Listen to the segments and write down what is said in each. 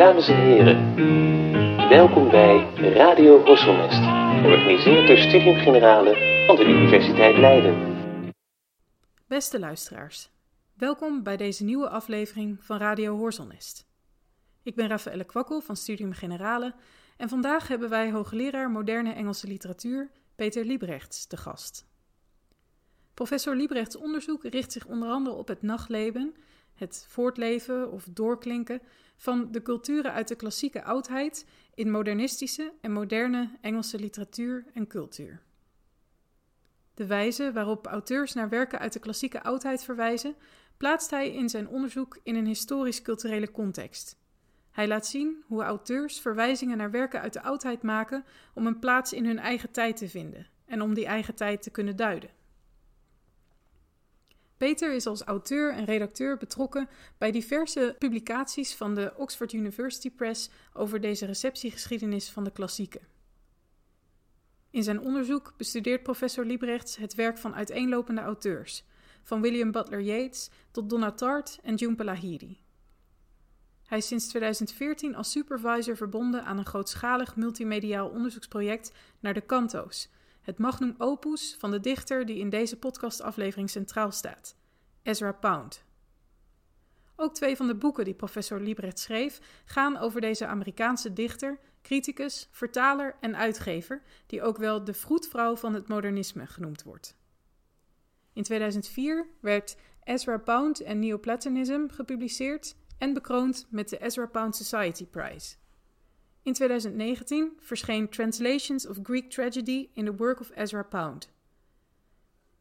Dames en heren, welkom bij Radio Horselnest, georganiseerd door Studium Generale van de Universiteit Leiden. Beste luisteraars, welkom bij deze nieuwe aflevering van Radio Horselnest. Ik ben Raffaelle Kwakkel van Studium Generale en vandaag hebben wij hoogleraar moderne Engelse literatuur Peter Liebrechts te gast. Professor Liebrechts onderzoek richt zich onder andere op het nachtleven, het voortleven of doorklinken van de culturen uit de klassieke oudheid in modernistische en moderne Engelse literatuur en cultuur. De wijze waarop auteurs naar werken uit de klassieke oudheid verwijzen, plaatst hij in zijn onderzoek in een historisch-culturele context. Hij laat zien hoe auteurs verwijzingen naar werken uit de oudheid maken om een plaats in hun eigen tijd te vinden en om die eigen tijd te kunnen duiden. Peter is als auteur en redacteur betrokken bij diverse publicaties van de Oxford University Press over deze receptiegeschiedenis van de klassieken. In zijn onderzoek bestudeert professor Liebrechts het werk van uiteenlopende auteurs, van William Butler Yeats tot Donna Tartt en Jhumpa Lahiri. Hij is sinds 2014 als supervisor verbonden aan een grootschalig multimediaal onderzoeksproject naar de kanto's, het magnum opus van de dichter die in deze podcastaflevering centraal staat, Ezra Pound. Ook twee van de boeken die professor Liebrecht schreef gaan over deze Amerikaanse dichter, criticus, vertaler en uitgever, die ook wel de vroedvrouw van het modernisme genoemd wordt. In 2004 werd Ezra Pound en Neoplatonism gepubliceerd en bekroond met de Ezra Pound Society Prize. In 2019 verscheen Translations of Greek Tragedy in the Work of Ezra Pound.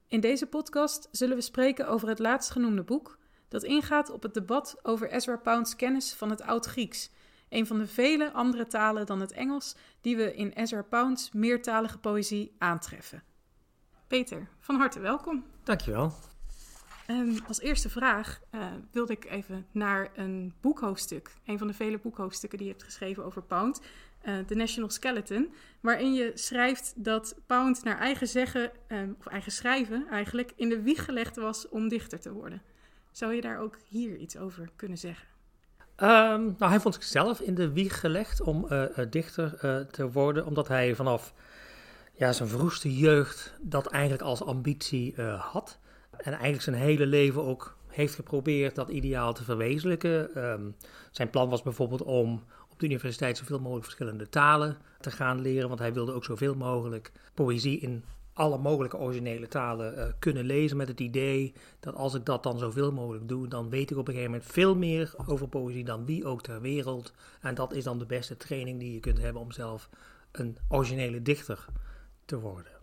In deze podcast zullen we spreken over het laatstgenoemde boek, dat ingaat op het debat over Ezra Pound's kennis van het Oud-Grieks, een van de vele andere talen dan het Engels die we in Ezra Pound's meertalige poëzie aantreffen. Peter, van harte welkom. Dankjewel. Um, als eerste vraag uh, wilde ik even naar een boekhoofdstuk. Een van de vele boekhoofdstukken die je hebt geschreven over Pound. Uh, The National Skeleton. Waarin je schrijft dat Pound naar eigen zeggen, um, of eigen schrijven eigenlijk, in de wieg gelegd was om dichter te worden. Zou je daar ook hier iets over kunnen zeggen? Um, nou, hij vond zichzelf in de wieg gelegd om uh, dichter te worden, omdat hij vanaf ja, zijn vroegste jeugd dat eigenlijk als ambitie had. En eigenlijk zijn hele leven ook heeft geprobeerd dat ideaal te verwezenlijken. Um, zijn plan was bijvoorbeeld om op de universiteit zoveel mogelijk verschillende talen te gaan leren. Want hij wilde ook zoveel mogelijk poëzie in alle mogelijke originele talen uh, kunnen lezen. Met het idee dat als ik dat dan zoveel mogelijk doe, dan weet ik op een gegeven moment veel meer over poëzie dan wie ook ter wereld. En dat is dan de beste training die je kunt hebben om zelf een originele dichter te worden.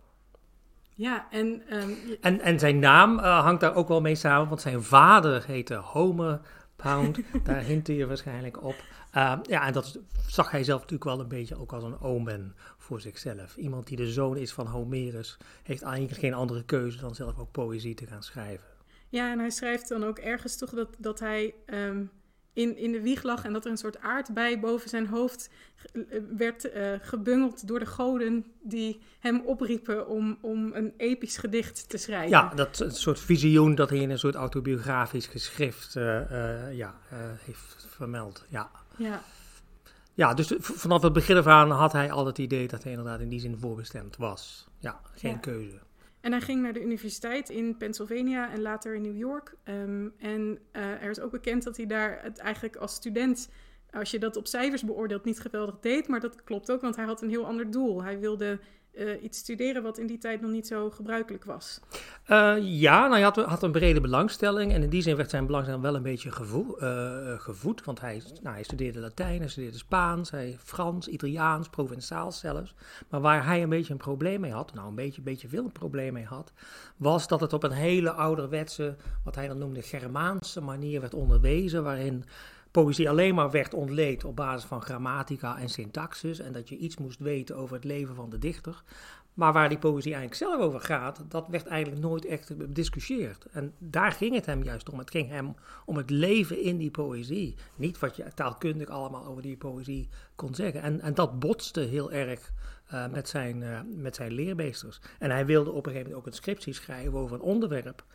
Ja, en, um, en, en zijn naam uh, hangt daar ook wel mee samen, want zijn vader heette Homer Pound. daar hint je waarschijnlijk op. Uh, ja, en dat zag hij zelf natuurlijk wel een beetje ook als een omen voor zichzelf. Iemand die de zoon is van Homerus, heeft eigenlijk geen andere keuze dan zelf ook poëzie te gaan schrijven. Ja, en hij schrijft dan ook ergens toch dat, dat hij um, in, in de wieg lag en dat er een soort aardbei boven zijn hoofd werd uh, gebungeld door de goden die hem opriepen om, om een episch gedicht te schrijven. Ja, dat een soort visioen dat hij in een soort autobiografisch geschrift uh, uh, ja, heeft vermeld. Ja. ja. Ja, dus vanaf het begin af aan had hij al het idee dat hij inderdaad in die zin voorbestemd was. Ja, geen ja. keuze. En hij ging naar de universiteit in Pennsylvania en later in New York. Um, en uh, er is ook bekend dat hij daar het eigenlijk als student, als je dat op cijfers beoordeelt, niet geweldig deed. Maar dat klopt ook, want hij had een heel ander doel. Hij wilde uh, iets studeren wat in die tijd nog niet zo gebruikelijk was. Uh, ja, nou, hij had, had, een brede belangstelling. En in die zin werd zijn belangstelling wel een beetje gevoed. Uh, gevoed want hij, nou, hij studeerde Latijn, hij studeerde Spaans, hij Frans, Italiaans, Provençaals zelfs. Maar waar hij een beetje een probleem mee had, nou een beetje, beetje veel een probleem mee had, was dat het op een hele ouderwetse, wat hij dan noemde Germaanse manier werd onderwezen, waarin poëzie alleen maar werd ontleed op basis van grammatica en syntaxis en dat je iets moest weten over het leven van de dichter. Maar waar die poëzie eigenlijk zelf over gaat, dat werd eigenlijk nooit echt bediscussieerd. En daar ging het hem juist om. Het ging hem om het leven in die poëzie. Niet wat je taalkundig allemaal over die poëzie kon zeggen. En, en dat botste heel erg uh, met, zijn, uh, met zijn leermeesters. En hij wilde op een gegeven moment ook een scriptie schrijven over een onderwerp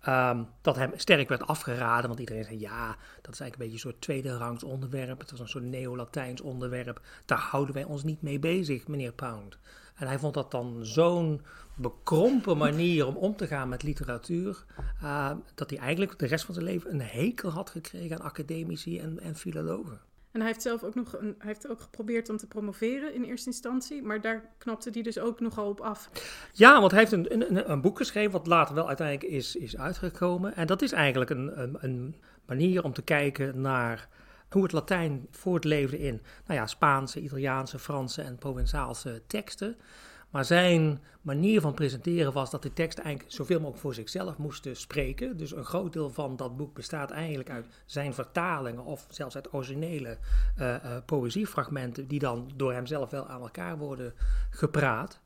Ehm, dat hem sterk werd afgeraden, want iedereen zei ja, dat is eigenlijk een beetje een soort tweede rangs onderwerp. Het was een soort neo-Latijns onderwerp. Daar houden wij ons niet mee bezig, meneer Pound. En hij vond dat dan zo'n bekrompen manier om om te gaan met literatuur, uh, dat hij eigenlijk de rest van zijn leven een hekel had gekregen aan academici en, en filologen. En hij heeft zelf ook nog hij heeft ook geprobeerd om te promoveren in eerste instantie, maar daar knapte hij dus ook nogal op af. Ja, want hij heeft een, een, een boek geschreven, wat later wel uiteindelijk is, is uitgekomen. En dat is eigenlijk een, een, een manier om te kijken naar hoe het Latijn voortleefde in nou ja, Spaanse, Italiaanse, Franse en Provençaalse teksten. Maar zijn manier van presenteren was dat de teksten eigenlijk zoveel mogelijk voor zichzelf moesten spreken. Dus een groot deel van dat boek bestaat eigenlijk uit zijn vertalingen of zelfs uit originele uh, uh, poëziefragmenten die dan door hemzelf wel aan elkaar worden gepraat.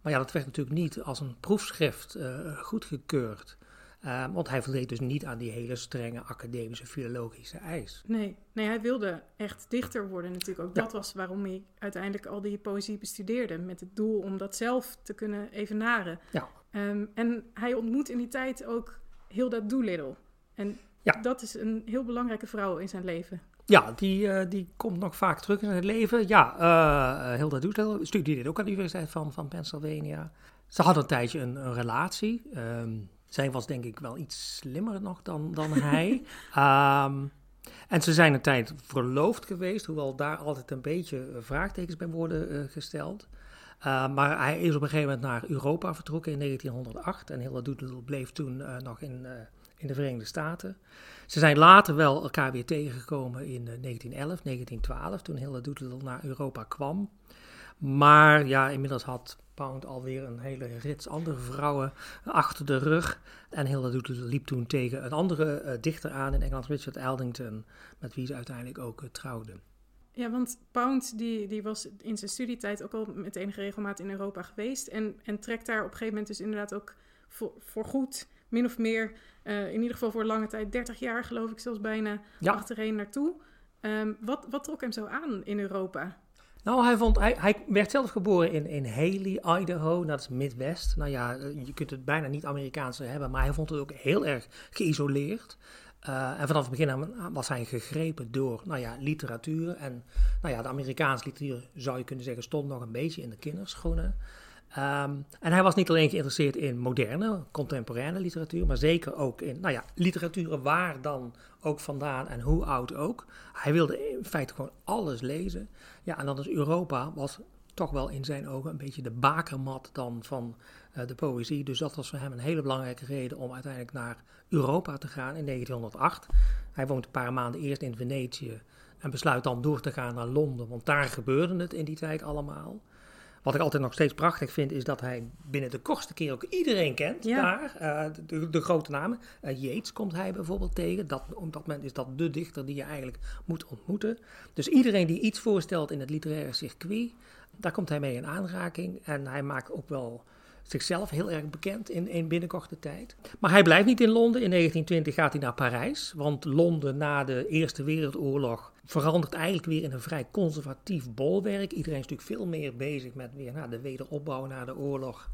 Maar ja, dat werd natuurlijk niet als een proefschrift uh, goedgekeurd. Uh, want hij voldeed dus niet aan die hele strenge academische filologische eis. Nee, nee hij wilde echt dichter worden natuurlijk. Ook ja. dat was waarom hij uiteindelijk al die poëzie bestudeerde. Met het doel om dat zelf te kunnen evenaren. Ja. Um, en hij ontmoet in die tijd ook Hilda Doolittle. En ja. dat is een heel belangrijke vrouw in zijn leven. Ja, die, uh, die komt nog vaak terug in zijn leven. Ja, uh, Hilda Doolittle studeerde ook aan de Universiteit van, van Pennsylvania. Ze had een tijdje een, een relatie. Um, zij was denk ik wel iets slimmer nog dan, dan hij. um, en ze zijn een tijd verloofd geweest, hoewel daar altijd een beetje vraagtekens bij worden uh, gesteld. Uh, maar hij is op een gegeven moment naar Europa vertrokken in 1908 en Hilda Doolittle bleef toen uh, nog in, in de Verenigde Staten. Ze zijn later wel elkaar weer tegengekomen in 1911, 1912, toen Hilda Doolittle naar Europa kwam. Maar ja, inmiddels had Pound alweer een hele rits andere vrouwen achter de rug. En Hilda liep toen tegen een andere uh, dichter aan in Engeland, Richard Eldington, met wie ze uiteindelijk ook uh, trouwden. Ja, want Pound die, die was in zijn studietijd ook al met enige regelmaat in Europa geweest. En, en trekt daar op een gegeven moment dus inderdaad ook voor, voor goed, min of meer, uh, in ieder geval voor lange tijd, 30 jaar geloof ik zelfs bijna, ja. achtereen naartoe. Um, wat, wat trok hem zo aan in Europa? Nou, hij, vond, hij, werd zelf geboren in, in Haley, Idaho. Dat is Midwest. Nou ja, je kunt het bijna niet Amerikaans hebben, maar hij vond het ook heel erg geïsoleerd. Uh, en vanaf het begin was hij gegrepen door nou ja, literatuur. En nou ja, de Amerikaanse literatuur, zou je kunnen zeggen, stond nog een beetje in de kinderschoenen. Um, en hij was niet alleen geïnteresseerd in moderne, contemporaine literatuur, maar zeker ook in, nou ja, literatuur waar dan ook vandaan en hoe oud ook. Hij wilde in feite gewoon alles lezen. Ja, en dan is Europa, was toch wel in zijn ogen een beetje de bakermat dan van uh, de poëzie. Dus dat was voor hem een hele belangrijke reden om uiteindelijk naar Europa te gaan in 1908. Hij woont een paar maanden eerst in Venetië en besluit dan door te gaan naar Londen, want daar gebeurde het in die tijd allemaal. Wat ik altijd nog steeds prachtig vind, is dat hij binnen de kortste keer ook iedereen kent ja. daar. Uh, de, de, grote namen. Uh, Yeats komt hij bijvoorbeeld tegen. Dat, op dat moment is dat de dichter die je eigenlijk moet ontmoeten. Dus iedereen die iets voorstelt in het literaire circuit, daar komt hij mee in aanraking. En hij maakt ook wel zichzelf heel erg bekend in, in binnenkorte tijd. Maar hij blijft niet in Londen. In 1920 gaat hij naar Parijs. Want Londen na de Eerste Wereldoorlog verandert eigenlijk weer in een vrij conservatief bolwerk. Iedereen is natuurlijk veel meer bezig met weer, nou, de wederopbouw na de oorlog.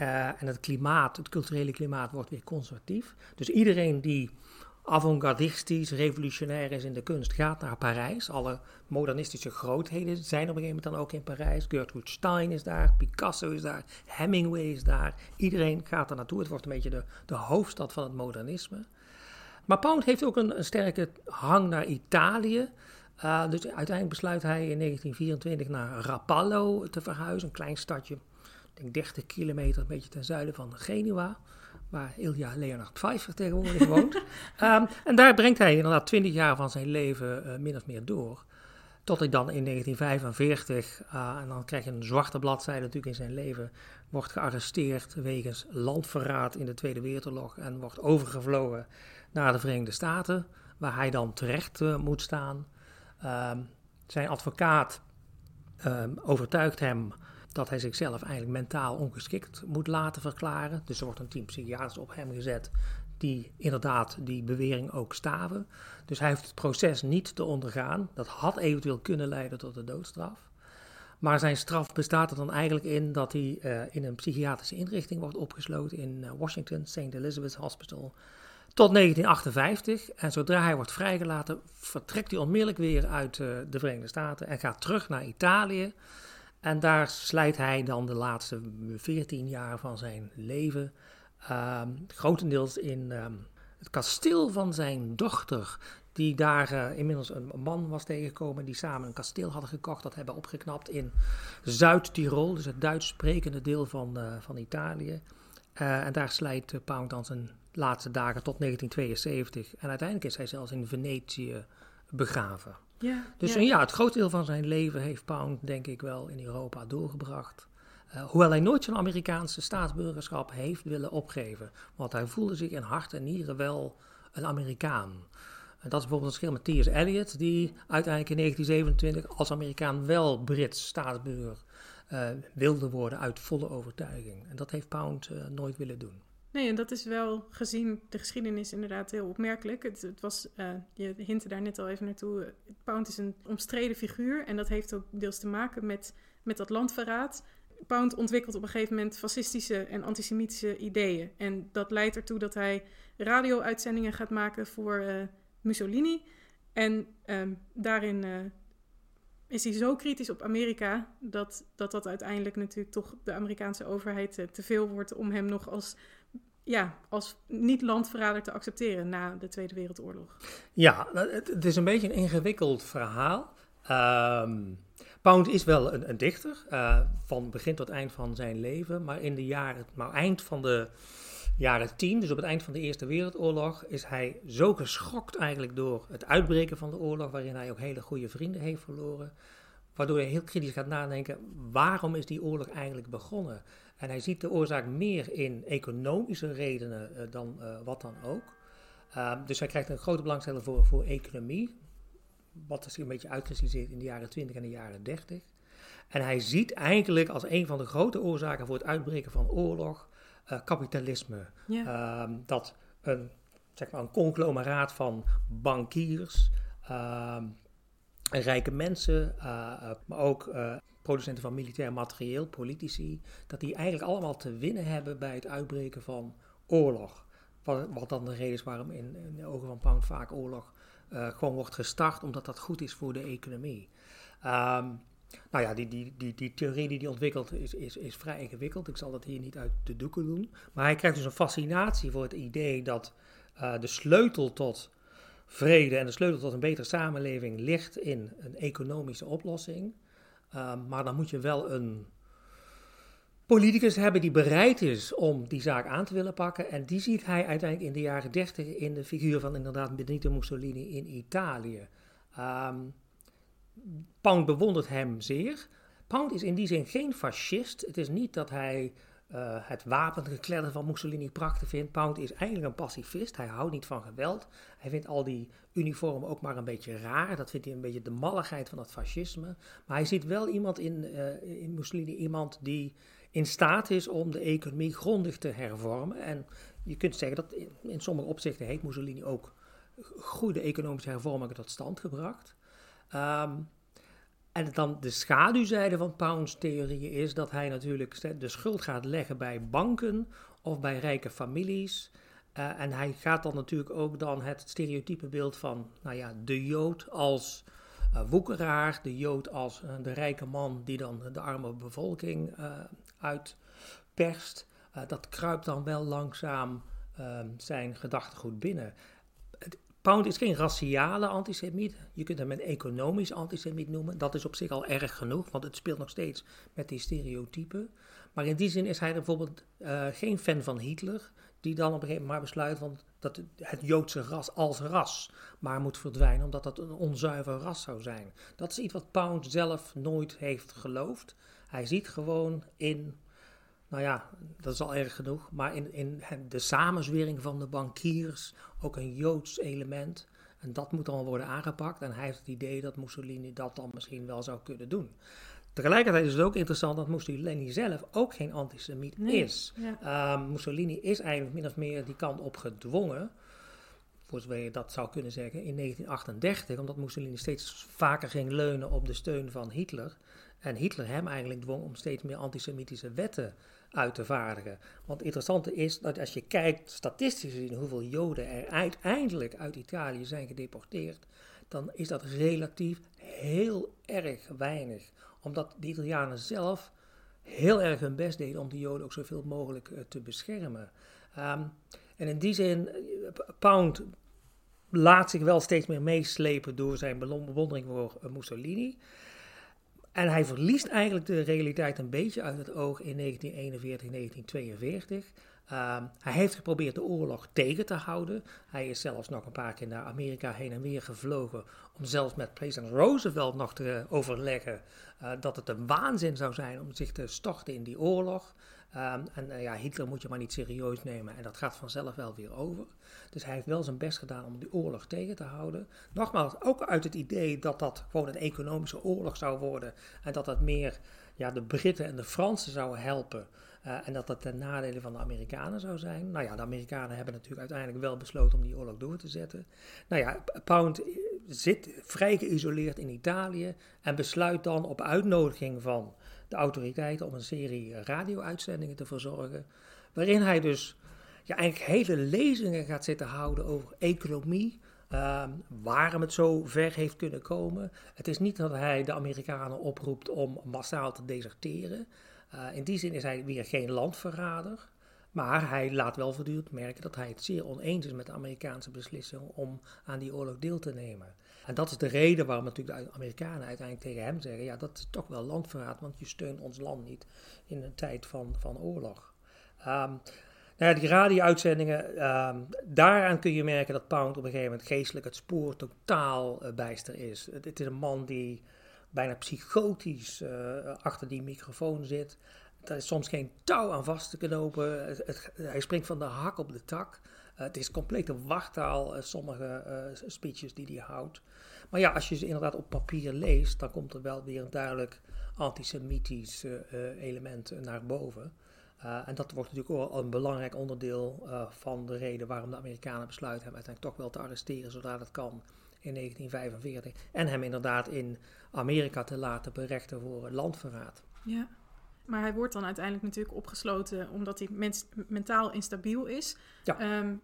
Uh, en het klimaat, het culturele klimaat wordt weer conservatief. Dus iedereen die avant-gardistisch, revolutionair is in de kunst, gaat naar Parijs. Alle modernistische grootheden zijn op een gegeven moment dan ook in Parijs. Gertrude Stein is daar, Picasso is daar, Hemingway is daar. Iedereen gaat er naartoe. Het wordt een beetje de, de hoofdstad van het modernisme. Maar Pound heeft ook een, sterke hang naar Italië. Uh, dus uiteindelijk besluit hij in 1924 naar Rapallo te verhuizen, een klein stadje, denk 30 kilometer, een beetje ten zuiden van Genua waar Ilja Leonard Pfeiffer tegenwoordig woont. um, en daar brengt hij inderdaad twintig jaar van zijn leven uh, min of meer door. Tot hij dan in 1945, uh, en dan krijg je een zwarte bladzijde natuurlijk in zijn leven, wordt gearresteerd wegens landverraad in de Tweede Wereldoorlog en wordt overgevlogen naar de Verenigde Staten, waar hij dan terecht uh, moet staan. Um, zijn advocaat um, overtuigt hem dat hij zichzelf eigenlijk mentaal ongeschikt moet laten verklaren. Dus er wordt een team psychiaters op hem gezet die inderdaad die bewering ook staven. Dus hij heeft het proces niet te ondergaan. Dat had eventueel kunnen leiden tot de doodstraf. Maar zijn straf bestaat er dan eigenlijk in dat hij uh, in een psychiatrische inrichting wordt opgesloten in Washington, St. Elizabeth's Hospital, tot 1958. En zodra hij wordt vrijgelaten, vertrekt hij onmiddellijk weer uit uh, de Verenigde Staten en gaat terug naar Italië. En daar slijt hij dan de laatste 14 jaar van zijn leven, uh, grotendeels in uh, het kasteel van zijn dochter, die daar uh, inmiddels een man was tegengekomen, die samen een kasteel hadden gekocht, dat hebben opgeknapt in Zuid-Tirol, dus het Duits sprekende deel van, uh, van Italië. Uh, en daar slijt Pound dan zijn laatste dagen tot 1972. En uiteindelijk is hij zelfs in Venetië begraven. Ja, dus ja. ja, het groot deel van zijn leven heeft Pound, denk ik wel, in Europa doorgebracht. Uh, hoewel hij nooit zijn Amerikaanse staatsburgerschap heeft willen opgeven. Want hij voelde zich in hart en nieren wel een Amerikaan. En dat is bijvoorbeeld het verschil met T.S. Eliot, die uiteindelijk in 1927 als Amerikaan wel Brits staatsburger uh, wilde worden uit volle overtuiging. En dat heeft Pound uh, nooit willen doen. Nee, en dat is wel gezien de geschiedenis inderdaad heel opmerkelijk. Het, het was, uh, je hintte daar net al even naartoe, Pound is een omstreden figuur en dat heeft ook deels te maken met, met dat landverraad. Pound ontwikkelt op een gegeven moment fascistische en antisemitische ideeën. En dat leidt ertoe dat hij radio-uitzendingen gaat maken voor uh, Mussolini. En um, daarin is hij zo kritisch op Amerika dat, dat dat uiteindelijk natuurlijk toch de Amerikaanse overheid te veel wordt om hem nog als ja, als niet-landverrader te accepteren na de Tweede Wereldoorlog. Ja, het, het is een beetje een ingewikkeld verhaal. Um, Pound is wel een, een dichter, uh, van begin tot eind van zijn leven, maar in de jaren, maar eind van de jaren tien, dus op het eind van de Eerste Wereldoorlog, is hij zo geschokt eigenlijk door het uitbreken van de oorlog, waarin hij ook hele goede vrienden heeft verloren, waardoor hij heel kritisch gaat nadenken, waarom is die oorlog eigenlijk begonnen? En hij ziet de oorzaak meer in economische redenen uh, dan uh, wat dan ook. Uh, dus hij krijgt een grote belangstelling voor, voor economie. Wat zich een beetje uitgekristalliseerd in de jaren 20 en de jaren 30. En hij ziet eigenlijk als een van de grote oorzaken voor het uitbreken van oorlog kapitalisme. Ja. dat een, zeg maar een conglomeraat van bankiers, rijke mensen, maar ook producenten van militair materieel, politici, dat die eigenlijk allemaal te winnen hebben bij het uitbreken van oorlog. Wat, wat dan de reden is waarom in, in de ogen van Pound vaak oorlog uh, gewoon wordt gestart, omdat dat goed is voor de economie. Um, nou ja, die, die, die, die theorie die hij ontwikkelt is, is, is vrij ingewikkeld. Ik zal dat hier niet uit de doeken doen. Maar hij krijgt dus een fascinatie voor het idee dat uh, de sleutel tot vrede en de sleutel tot een betere samenleving ligt in een economische oplossing. Uh, maar dan moet je wel een politicus hebben die bereid is om die zaak aan te willen pakken. En die ziet hij uiteindelijk in de jaren 30 in de figuur van inderdaad Benito Mussolini in Italië. Um, Pound bewondert hem zeer. Pound is in die zin geen fascist. Het is niet dat hij uh, het wapengekledder van Mussolini prachtig vindt. Pound is eigenlijk een pacifist. Hij houdt niet van geweld. Hij vindt al die uniformen ook maar een beetje raar. Dat vindt hij een beetje de malligheid van het fascisme. Maar hij ziet wel iemand in, uh, in Mussolini, iemand die in staat is om de economie grondig te hervormen. En je kunt zeggen dat in, sommige opzichten heeft Mussolini ook goede economische hervormingen tot stand gebracht. Um, en dan de schaduwzijde van Pounds theorie is dat hij natuurlijk de schuld gaat leggen bij banken of bij rijke families. Uh, en hij gaat dan natuurlijk ook dan het stereotype beeld van nou ja, de Jood als uh, woekeraar, de Jood als uh, de rijke man die dan de arme bevolking uitperst. dat kruipt dan wel langzaam zijn gedachtegoed binnen. Pound is geen raciale antisemiet. Je kunt hem een economisch antisemiet noemen. Dat is op zich al erg genoeg, want het speelt nog steeds met die stereotypen. Maar in die zin is hij bijvoorbeeld uh, geen fan van Hitler, die dan op een gegeven moment besluit van dat het Joodse ras als ras maar moet verdwijnen, omdat dat een onzuiver ras zou zijn. Dat is iets wat Pound zelf nooit heeft geloofd. Hij ziet gewoon in nou ja, dat is al erg genoeg. Maar in, in de samenzwering van de bankiers ook een Joods element. En dat moet dan worden aangepakt. En hij heeft het idee dat Mussolini dat dan misschien wel zou kunnen doen. Tegelijkertijd is het ook interessant dat Mussolini zelf ook geen antisemiet nee, is. Ja. Um, Mussolini is eigenlijk min of meer die kant op gedwongen. voor zover je dat zou kunnen zeggen, in 1938, omdat Mussolini steeds vaker ging leunen op de steun van Hitler. En Hitler hem eigenlijk dwong om steeds meer antisemitische wetten uit te vaardigen. Want het interessante is dat als je kijkt, statistisch gezien, hoeveel Joden er uiteindelijk uit Italië zijn gedeporteerd, dan is dat relatief heel erg weinig. Omdat de Italianen zelf heel erg hun best deden om de Joden ook zoveel mogelijk eh, te beschermen. Um, en in die zin, eh, Pound laat zich wel steeds meer meeslepen door zijn bewondering voor eh, Mussolini. En hij verliest eigenlijk de realiteit een beetje uit het oog in 1941, 1942. Ehm, hij heeft geprobeerd de oorlog tegen te houden. Hij is zelfs nog een paar keer naar Amerika heen en weer gevlogen om zelfs met president Roosevelt nog te overleggen uh, dat het een waanzin zou zijn om zich te storten in die oorlog. Ehm, en uh, ja, Hitler moet je maar niet serieus nemen en dat gaat vanzelf wel weer over. Dus hij heeft wel zijn best gedaan om die oorlog tegen te houden. Nogmaals, ook uit het idee dat dat gewoon een economische oorlog zou worden en dat dat meer ja, de Britten en de Fransen zouden helpen. Uh, en dat dat ten nadele van de Amerikanen zou zijn. Nou ja, de Amerikanen hebben natuurlijk uiteindelijk wel besloten om die oorlog door te zetten. Nou ja, Pound zit vrij geïsoleerd in Italië en besluit dan op uitnodiging van de autoriteiten om een serie radio-uitzendingen te verzorgen. Waarin hij dus ja, eigenlijk hele lezingen gaat zitten houden over economie. Uh, waarom het zo ver heeft kunnen komen. Het is niet dat hij de Amerikanen oproept om massaal te deserteren. Uh, in die zin is hij weer geen landverrader. Maar hij laat wel voortdurend merken dat hij het zeer oneens is met de Amerikaanse beslissing om aan die oorlog deel te nemen. En dat is de reden waarom natuurlijk de Amerikanen uiteindelijk tegen hem zeggen: ja, dat is toch wel landverraad, want je steunt ons land niet in een tijd van, van oorlog. Um, nou die radio-uitzendingen, um, daaraan kun je merken dat Pound op een gegeven moment geestelijk het spoor totaal uh, bijster is. Het, is een man die bijna psychotisch uh, achter die microfoon zit. Er is soms geen touw aan vast te knopen. Hij springt van de hak op de tak. Uh, het is complete wachttaal, sommige speeches die hij houdt. Maar ja, als je ze inderdaad op papier leest, dan komt er wel weer een duidelijk antisemitisch element naar boven. Uh, en dat wordt natuurlijk ook een belangrijk onderdeel van de reden waarom de Amerikanen besluiten hem uiteindelijk toch wel te arresteren zodra dat kan in 1945. En hem inderdaad in Amerika te laten berechten voor landverraad. Ja, maar hij wordt dan uiteindelijk natuurlijk opgesloten omdat hij mens, mentaal instabiel is. Ja. Um,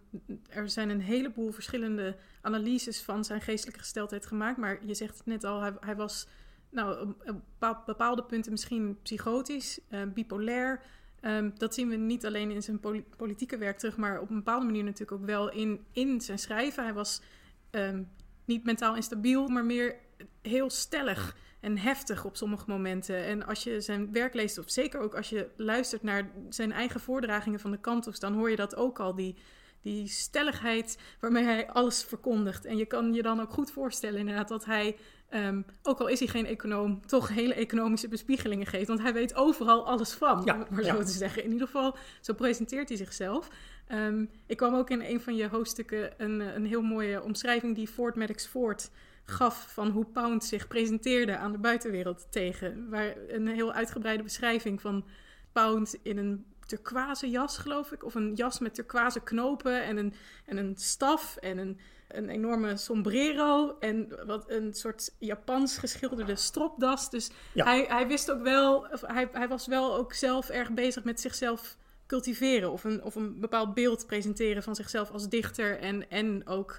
er zijn een heleboel verschillende analyses van zijn geestelijke gesteldheid gemaakt. Maar je zegt het net al, hij, hij was nou, op bepaalde punten misschien psychotisch, uh, bipolair. Um, dat zien we niet alleen in zijn poli politieke werk terug, maar op een bepaalde manier natuurlijk ook wel in, in zijn schrijven. Hij was um, niet mentaal instabiel, maar meer heel stellig en heftig op sommige momenten. En als je zijn werk leest, of zeker ook als je luistert naar zijn eigen voordragingen van de kantos, dan hoor je dat ook al, die, die stelligheid waarmee hij alles verkondigt. En je kan je dan ook goed voorstellen inderdaad dat hij Um, ook al is hij geen econoom, toch hele economische bespiegelingen geeft. Want hij weet overal alles van, ja, maar zo te zeggen. In ieder geval, zo presenteert hij zichzelf. Um, ik kwam ook in een van je hoofdstukken een, een heel mooie omschrijving die Ford Maddox Ford gaf van hoe Pound zich presenteerde aan de buitenwereld tegen. Waar een heel uitgebreide beschrijving van Pound in een turquoise jas, geloof ik. Of een jas met turquoise knopen en een, en een staf en een een enorme sombrero en wat een soort Japans geschilderde stropdas. Dus hij, hij wist ook wel, hij, hij was wel ook zelf erg bezig met zichzelf cultiveren of een, of een bepaald beeld presenteren van zichzelf als dichter en, en ook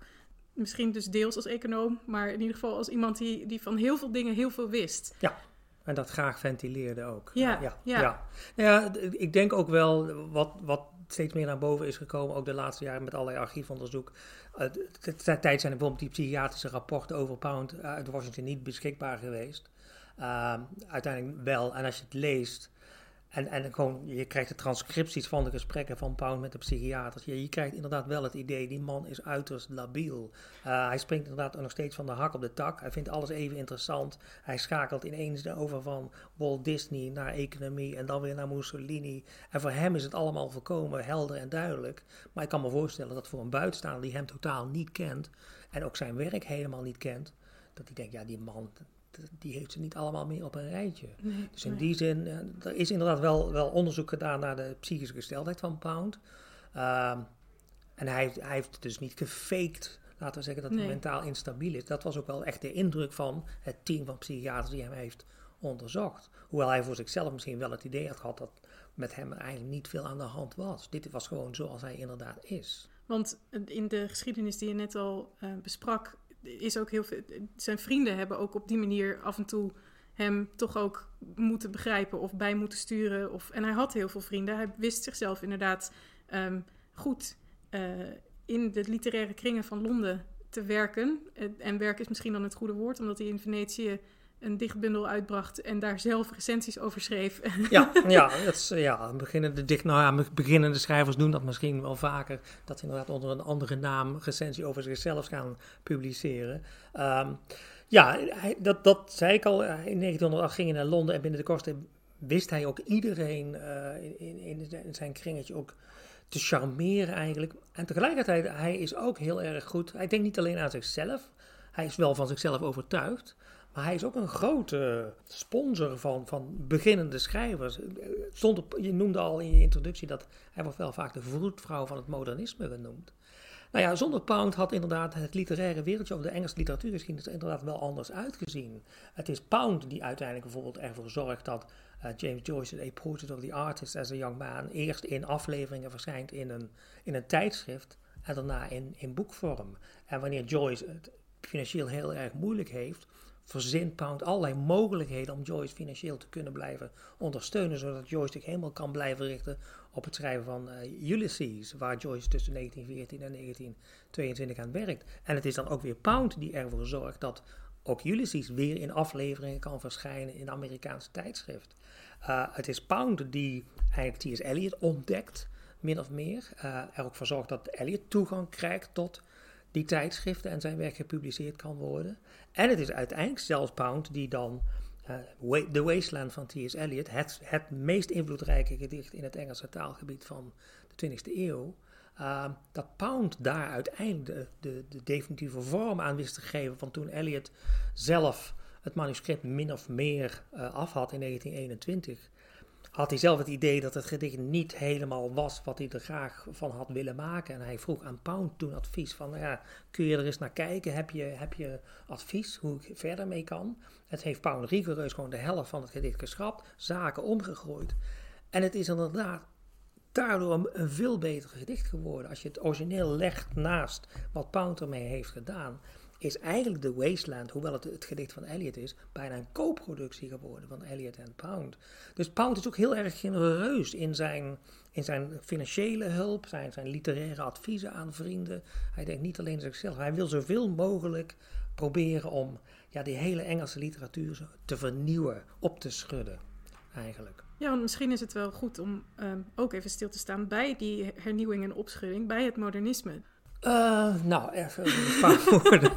misschien dus deels als econoom, maar in ieder geval als iemand die, die van heel veel dingen heel veel wist. Ja. En dat graag ventileerde ook. Ja, ja. ja. ja. Nou ja ik denk ook wel wat, wat steeds meer naar boven is gekomen, ook de laatste jaren met allerlei archiefonderzoek. Uh, tijd zijn bijvoorbeeld die psychiatrische rapporten over Pound uit Washington niet beschikbaar geweest. Uh, uiteindelijk wel. En als je het leest, en, en gewoon, je krijgt de transcripties van de gesprekken van Pound met de psychiaters. Je, je krijgt inderdaad wel het idee, die man is uiterst labiel. Uh, hij springt inderdaad nog steeds van de hak op de tak. Hij vindt alles even interessant. Hij schakelt ineens over van Walt Disney naar economie en dan weer naar Mussolini. En voor hem is het allemaal volkomen helder en duidelijk. Maar ik kan me voorstellen dat voor een buitenstaander die hem totaal niet kent en ook zijn werk helemaal niet kent, dat hij denkt, ja die man, die heeft ze niet allemaal meer op een rijtje. dus in die zin, uh, er is inderdaad wel, wel onderzoek gedaan naar de psychische gesteldheid van Pound. Uh, En hij, hij heeft dus niet gefaked, laten we zeggen, dat hij mentaal instabiel is. Dat was ook wel echt de indruk van het team van psychiaters die hem heeft onderzocht. Hoewel hij voor zichzelf misschien wel het idee had gehad dat met hem eigenlijk niet veel aan de hand was. Dit was gewoon zoals hij inderdaad is. Want in de geschiedenis die je net al eh, besprak, is ook heel veel. Zijn vrienden hebben ook op die manier af en toe hem toch ook moeten begrijpen of bij moeten sturen. Of, en hij had heel veel vrienden. Hij wist zichzelf inderdaad ehm, goed eh, in de literaire kringen van Londen te werken. Eh, en werk is misschien dan het goede woord, omdat hij in Venetië een dichtbundel uitbracht en daar zelf recensies over schreef. Ja, ja, dat is, ja beginnende, dicht, nou ja, beginnende schrijvers doen dat misschien wel vaker. Dat ze inderdaad onder een andere naam recensie over zichzelf gaan publiceren. Ehm, ja, hij, dat, dat zei ik al. eh, In 1908 ging hij naar Londen en binnen de kortste wist hij ook iedereen eh, in, in, in zijn kringetje ook te charmeren eigenlijk. En tegelijkertijd, hij is ook heel erg goed. Hij denkt niet alleen aan zichzelf. Hij is wel van zichzelf overtuigd. Maar hij is ook een grote sponsor van, van beginnende schrijvers. Stond op, je noemde al in je introductie dat hij wordt wel vaak de vroedvrouw van het modernisme genoemd. Nou ja, zonder Pound had inderdaad het literaire wereldje of de Engelse literatuurgeschiedenis er inderdaad wel anders uitgezien. Het is Pound die uiteindelijk bijvoorbeeld ervoor zorgt dat uh, James Joyce's A Portrait of the Artist as a Young Man eerst in afleveringen verschijnt in een, in een tijdschrift en daarna in, in boekvorm. En wanneer Joyce het financieel heel erg moeilijk heeft, verzint Pound allerlei mogelijkheden om Joyce financieel te kunnen blijven ondersteunen, zodat Joyce zich helemaal kan blijven richten op het schrijven van uh, Ulysses, waar Joyce tussen 1914 en 1922 aan werkt. En het is dan ook weer Pound die ervoor zorgt dat ook Ulysses weer in afleveringen kan verschijnen in Amerikaanse tijdschrift. Uh, het is Pound die eigenlijk T.S. Eliot ontdekt, min of meer. Uh, er ook voor zorgt dat Eliot toegang krijgt tot die tijdschriften en zijn werk gepubliceerd kan worden. En het is uiteindelijk zelfs Pound die dan uh, The Wasteland van T.S. Eliot, het, het meest invloedrijke gedicht in het Engelse taalgebied van de 20e eeuw, uh, dat Pound daar uiteindelijk de, de, de, definitieve vorm aan wist te geven van toen Eliot zelf het manuscript min of meer uh, af had in 1921 had hij zelf het idee dat het gedicht niet helemaal was wat hij er graag van had willen maken. En hij vroeg aan Pound toen advies van, nou ja, kun je er eens naar kijken? Heb je, heb je advies hoe ik verder mee kan? Het heeft Pound rigoureus gewoon de helft van het gedicht geschrapt, zaken omgegooid. En het is inderdaad daardoor een, een veel beter gedicht geworden. Als je het origineel legt naast wat Pound ermee heeft gedaan, is eigenlijk The Wasteland, hoewel het het gedicht van Eliot is, bijna een co-productie geworden van Eliot en Pound. Dus Pound is ook heel erg genereus in zijn, in zijn financiële hulp, zijn, zijn literaire adviezen aan vrienden. Hij denkt niet alleen zichzelf, hij wil zoveel mogelijk proberen om ja, die hele Engelse literatuur te vernieuwen, op te schudden eigenlijk. Ja, want misschien is het wel goed om um, ook even stil te staan bij die hernieuwing en opschudding, bij het modernisme. Uh, nou, even een paar woorden.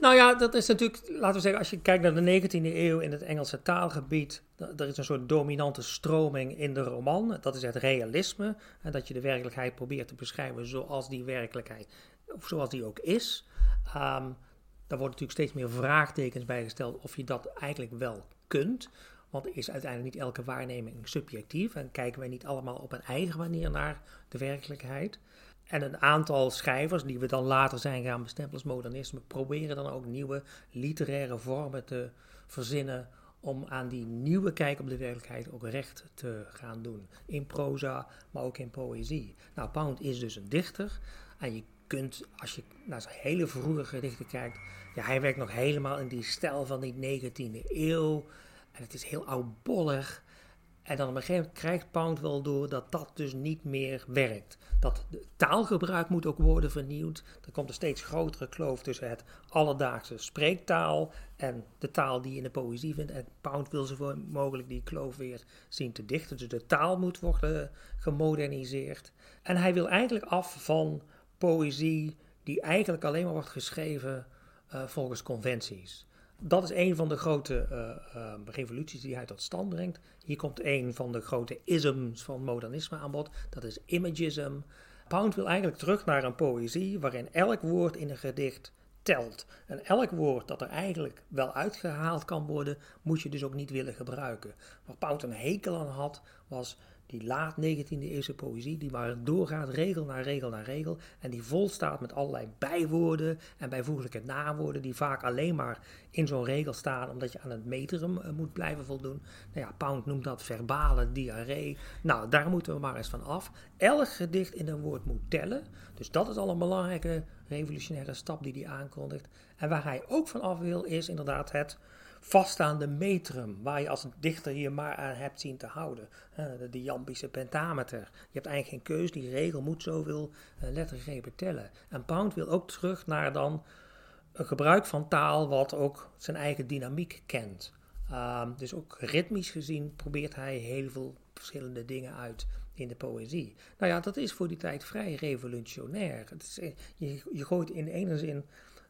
nou ja, dat is natuurlijk, laten we zeggen, als je kijkt naar de 19e eeuw in het Engelse taalgebied, er is een soort dominante stroming in de roman. Dat is het realisme. Dat je de werkelijkheid probeert te beschrijven zoals die werkelijkheid, of zoals die ook is. Um, daar worden natuurlijk steeds meer vraagtekens bij gesteld of je dat eigenlijk wel kunt. Want is uiteindelijk niet elke waarneming subjectief en kijken wij niet allemaal op een eigen manier naar de werkelijkheid. En een aantal schrijvers, die we dan later zijn gaan bestempelen als modernisme, proberen dan ook nieuwe literaire vormen te verzinnen om aan die nieuwe kijk op de werkelijkheid ook recht te gaan doen. In proza, maar ook in poëzie. Nou, Pound is dus een dichter en je kunt, als je naar zijn hele vroege gedichten kijkt, ja, hij werkt nog helemaal in die stijl van die 19e eeuw. En het is heel oudbollig. En dan op een gegeven moment krijgt Pound wel door dat dat dus niet meer werkt. Dat taalgebruik moet ook worden vernieuwd. Er komt een steeds grotere kloof tussen het alledaagse spreektaal en de taal die je in de poëzie vindt. En Pound wil zoveel mogelijk die kloof weer zien te dichten. Dus de taal moet worden gemoderniseerd. En hij wil eigenlijk af van poëzie die eigenlijk alleen maar wordt geschreven uh, volgens conventies. Dat is een van de grote uh, uh, revoluties die hij tot stand brengt. Hier komt een van de grote isms van modernisme aan bod. Dat is imagism. Pound wil eigenlijk terug naar een poëzie waarin elk woord in een gedicht telt. En elk woord dat er eigenlijk wel uitgehaald kan worden, moet je dus ook niet willen gebruiken. Waar Pound een hekel aan had, was die laat 19e eeuwse poëzie, die maar doorgaat regel na regel na regel. En die vol staat met allerlei bijwoorden en bijvoeglijke nawoorden, die vaak alleen maar in zo'n regel staan, omdat je aan het metrum uh, moet blijven voldoen. Nou ja, Pound noemt dat verbale diarree. Nou, daar moeten we maar eens van af. Elk gedicht in een woord moet tellen. Dus dat is al een belangrijke revolutionaire stap die hij aankondigt. En waar hij ook van af wil, is inderdaad het vaststaande metrum, waar je als dichter hier maar aan hebt zien te houden. De, Jampische pentameter. Je hebt eigenlijk geen keus, die regel moet zoveel uh, lettergrepen tellen. En Pound wil ook terug naar dan een gebruik van taal wat ook zijn eigen dynamiek kent. Um, dus ook ritmisch gezien probeert hij heel veel verschillende dingen uit in de poëzie. Nou ja, dat is voor die tijd vrij revolutionair. Het is, eh, je, je gooit in ene zin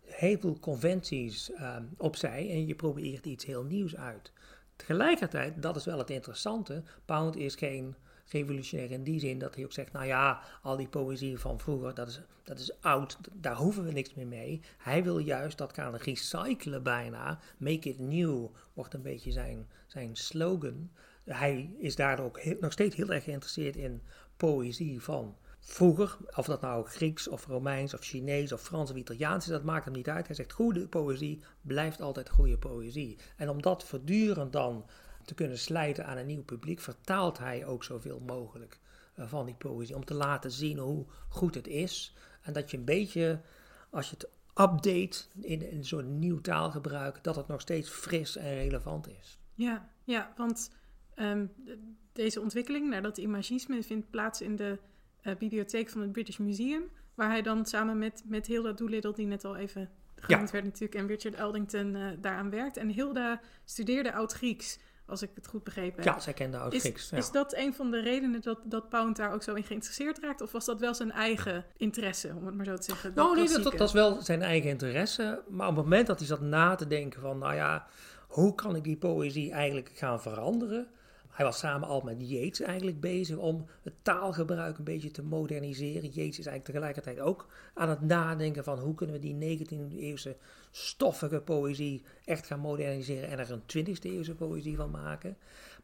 heel veel conventies um, opzij en je probeert iets heel nieuws uit. Tegelijkertijd, dat is wel het interessante, Pound is geen revolutionair in die zin dat hij ook zegt, nou ja, al die poëzie van vroeger, dat is, dat is oud, daar hoeven we niks meer mee. Hij wil juist dat gaan recyclen bijna, make it new, wordt een beetje zijn, zijn slogan. Hij is daardoor ook nog steeds heel erg geïnteresseerd in poëzie van vroeger, of dat nou Grieks of Romeins of Chinees of Frans of Italiaans is, dat maakt hem niet uit. Hij zegt goede poëzie blijft altijd goede poëzie. En om dat voortdurend dan te kunnen slijten aan een nieuw publiek, vertaalt hij ook zoveel mogelijk uh, van die poëzie. Om te laten zien hoe goed het is. En dat je een beetje, als je het update in, in zo'n nieuw taalgebruik, dat het nog steeds fris en relevant is. Ja, ja want um, deze ontwikkeling naar dat imagisme vindt plaats in de uh, bibliotheek van het British Museum. Waar hij dan samen met, met Hilda Doolittle, die net al even genoemd werd natuurlijk, en Richard Eldington uh, daaraan werkt. En Hilda studeerde Oud-Grieks, als ik het goed begrepen heb. Ja, zij kende Oud-Grieks. Is, ja. is dat een van de redenen dat, dat Pound daar ook zo in geïnteresseerd raakt? Of was dat wel zijn eigen interesse, om het maar zo te zeggen? Nou, nee, dat, dat was wel zijn eigen interesse. Maar op het moment dat hij zat na te denken van, nou ja, hoe kan ik die poëzie eigenlijk gaan veranderen? Hij was samen al met Yeats eigenlijk bezig om het taalgebruik een beetje te moderniseren. Yeats is eigenlijk tegelijkertijd ook aan het nadenken van hoe kunnen we die 19e eeuwse stoffige poëzie echt gaan moderniseren en er een 20e eeuwse poëzie van maken.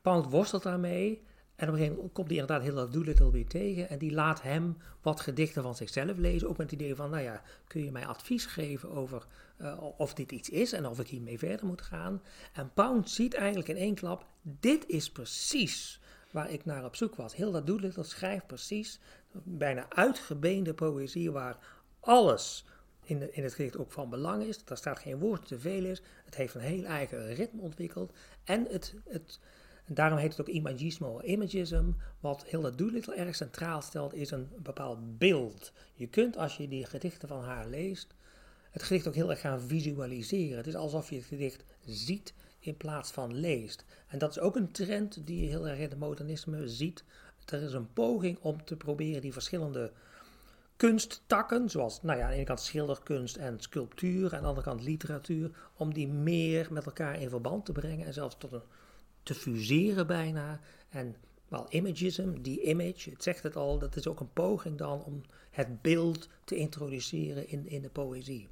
Pound worstelt daarmee en op een gegeven moment komt hij inderdaad heel Doolittle weer tegen. En die laat hem wat gedichten van zichzelf lezen. Ook met het idee van, nou ja, kun je mij advies geven over uh, of dit iets is en of ik hiermee verder moet gaan. En Pound ziet eigenlijk in één klap, dit is precies waar ik naar op zoek was. Heel dat Doolittle schrijft precies bijna uitgebeende poëzie waar alles in, in het gedicht ook van belang is. Daar staat geen woord te veel is. Het heeft een heel eigen ritme ontwikkeld. En het... het daarom heet het ook imagismo imagism. Wat Hilda Doolittle erg centraal stelt, is een bepaald beeld. Je kunt als je die gedichten van haar leest, het gedicht ook heel erg gaan visualiseren. Het is alsof je het gedicht ziet in plaats van leest. En dat is ook een trend die je heel erg in het modernisme ziet. Er is een poging om te proberen die verschillende kunsttakken, zoals nou ja, aan de ene kant schilderkunst en sculptuur, aan de andere kant literatuur, om die meer met elkaar in verband te brengen en zelfs tot een te fuseren bijna. En wel, imagism, die image, het zegt het al, dat is ook een poging dan om het beeld te introduceren in, in de poëzie.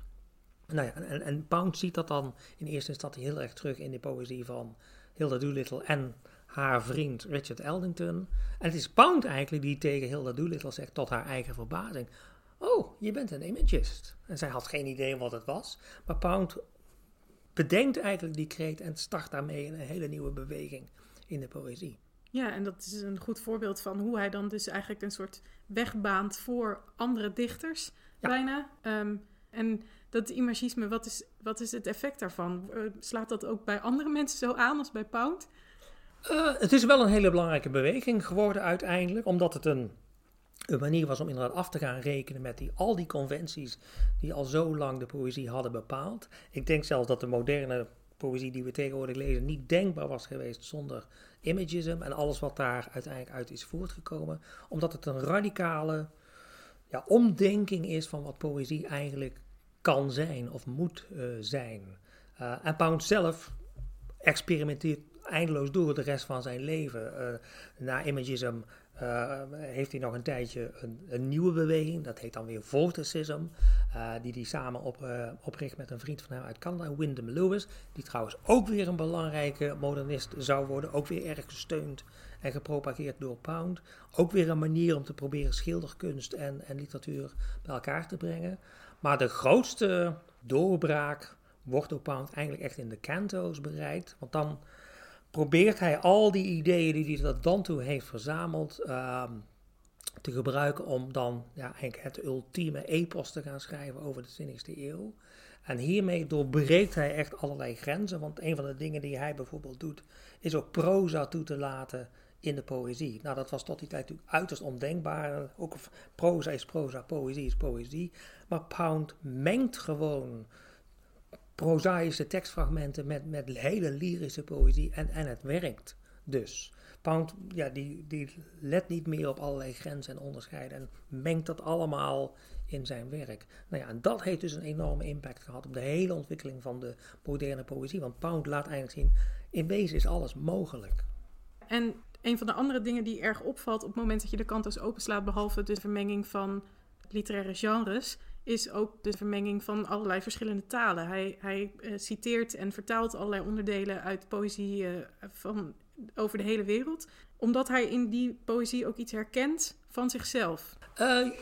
Nou ja, en, en Pound ziet dat dan in eerste instantie heel erg terug in de poëzie van Hilda Doolittle en haar vriend Richard Eldington. En het is Pound eigenlijk die tegen Hilda Doolittle zegt, tot haar eigen verbazing: Oh, je bent een imagist. En zij had geen idee wat het was. Maar Pound bedenkt eigenlijk die kreet en start daarmee een hele nieuwe beweging in de poëzie. Ja, en dat is een goed voorbeeld van hoe hij dan dus eigenlijk een soort weg baant voor andere dichters, bijna. Ehm, en dat imagisme, wat is, wat is het effect daarvan? Uh, slaat dat ook bij andere mensen zo aan als bij Pound? Uh, het is wel een hele belangrijke beweging geworden uiteindelijk, omdat het een een manier was om inderdaad af te gaan rekenen met die, al die conventies die al zo lang de poëzie hadden bepaald. Ik denk zelfs dat de moderne poëzie die we tegenwoordig lezen niet denkbaar was geweest zonder imagism en alles wat daar uiteindelijk uit is voortgekomen. Omdat het een radicale ja, omdenking is van wat poëzie eigenlijk kan zijn of moet uh, zijn. Uh, en Pound zelf experimenteert eindeloos door de rest van zijn leven. Uh, na imagism heeft hij nog een tijdje een, een, nieuwe beweging, dat heet dan weer Vorticism, die hij samen op, opricht met een vriend van hem uit Canada, Wyndham Lewis, die trouwens ook weer een belangrijke modernist zou worden, ook weer erg gesteund en gepropageerd door Pound. Ook weer een manier om te proberen schilderkunst en, en literatuur bij elkaar te brengen. Maar de grootste doorbraak wordt door Pound eigenlijk echt in de canto's bereikt, want dan probeert hij al die ideeën die hij tot dan toe heeft verzameld uh, te gebruiken om dan ja, eigenlijk het ultieme epos te gaan schrijven over de 20e eeuw. En hiermee doorbreekt hij echt allerlei grenzen, want een van de dingen die hij bijvoorbeeld doet, is ook proza toe te laten in de poëzie. Nou, dat was tot die tijd natuurlijk uiterst ondenkbaar. Ook proza is proza, poëzie is poëzie. Maar Pound mengt gewoon prozaïsche tekstfragmenten met, met hele lyrische poëzie en, en het werkt dus. Pound, ja, die, die let niet meer op allerlei grenzen en onderscheiden en mengt dat allemaal in zijn werk. Nou ja, en dat heeft dus een enorme impact gehad op de hele ontwikkeling van de moderne poëzie. Want Pound laat eigenlijk zien, in wezen is alles mogelijk. En een van de andere dingen die erg opvalt op het moment dat je de kantos openslaat, behalve de vermenging van literaire genres, is ook de vermenging van allerlei verschillende talen. Hij, hij uh, citeert en vertaalt allerlei onderdelen uit poëzie uh, van over de hele wereld, omdat hij in die poëzie ook iets herkent van zichzelf. Uh,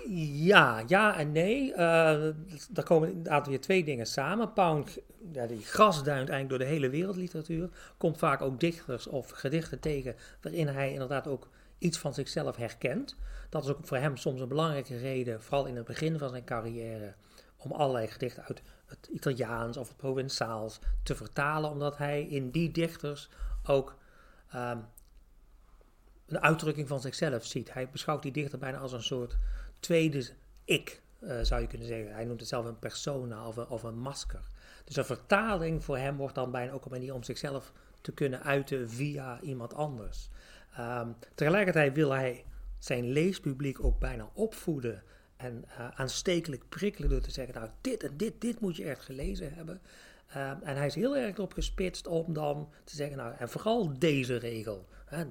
ja, ja en nee. daar komen inderdaad weer twee dingen samen. Pound, ja, die grasduint eigenlijk door de hele wereldliteratuur, komt vaak ook dichters of gedichten tegen waarin hij inderdaad ook iets van zichzelf herkent. Dat is ook voor hem soms een belangrijke reden, vooral in het begin van zijn carrière, om allerlei gedichten uit het Italiaans of het Provençaals te vertalen, omdat hij in die dichters ook um, een uitdrukking van zichzelf ziet. Hij beschouwt die dichter bijna als een soort tweede ik, uh, zou je kunnen zeggen. Hij noemt het zelf een persona of een, of een masker. Dus een vertaling voor hem wordt dan bijna ook een manier om zichzelf te kunnen uiten via iemand anders. Um, tegelijkertijd wil hij zijn leespubliek ook bijna opvoeden en uh, aanstekelijk prikkelen door te zeggen, nou dit en dit, dit moet je echt gelezen hebben. Um, en hij is heel erg erop gespitst om dan te zeggen, nou en vooral deze regel, hè,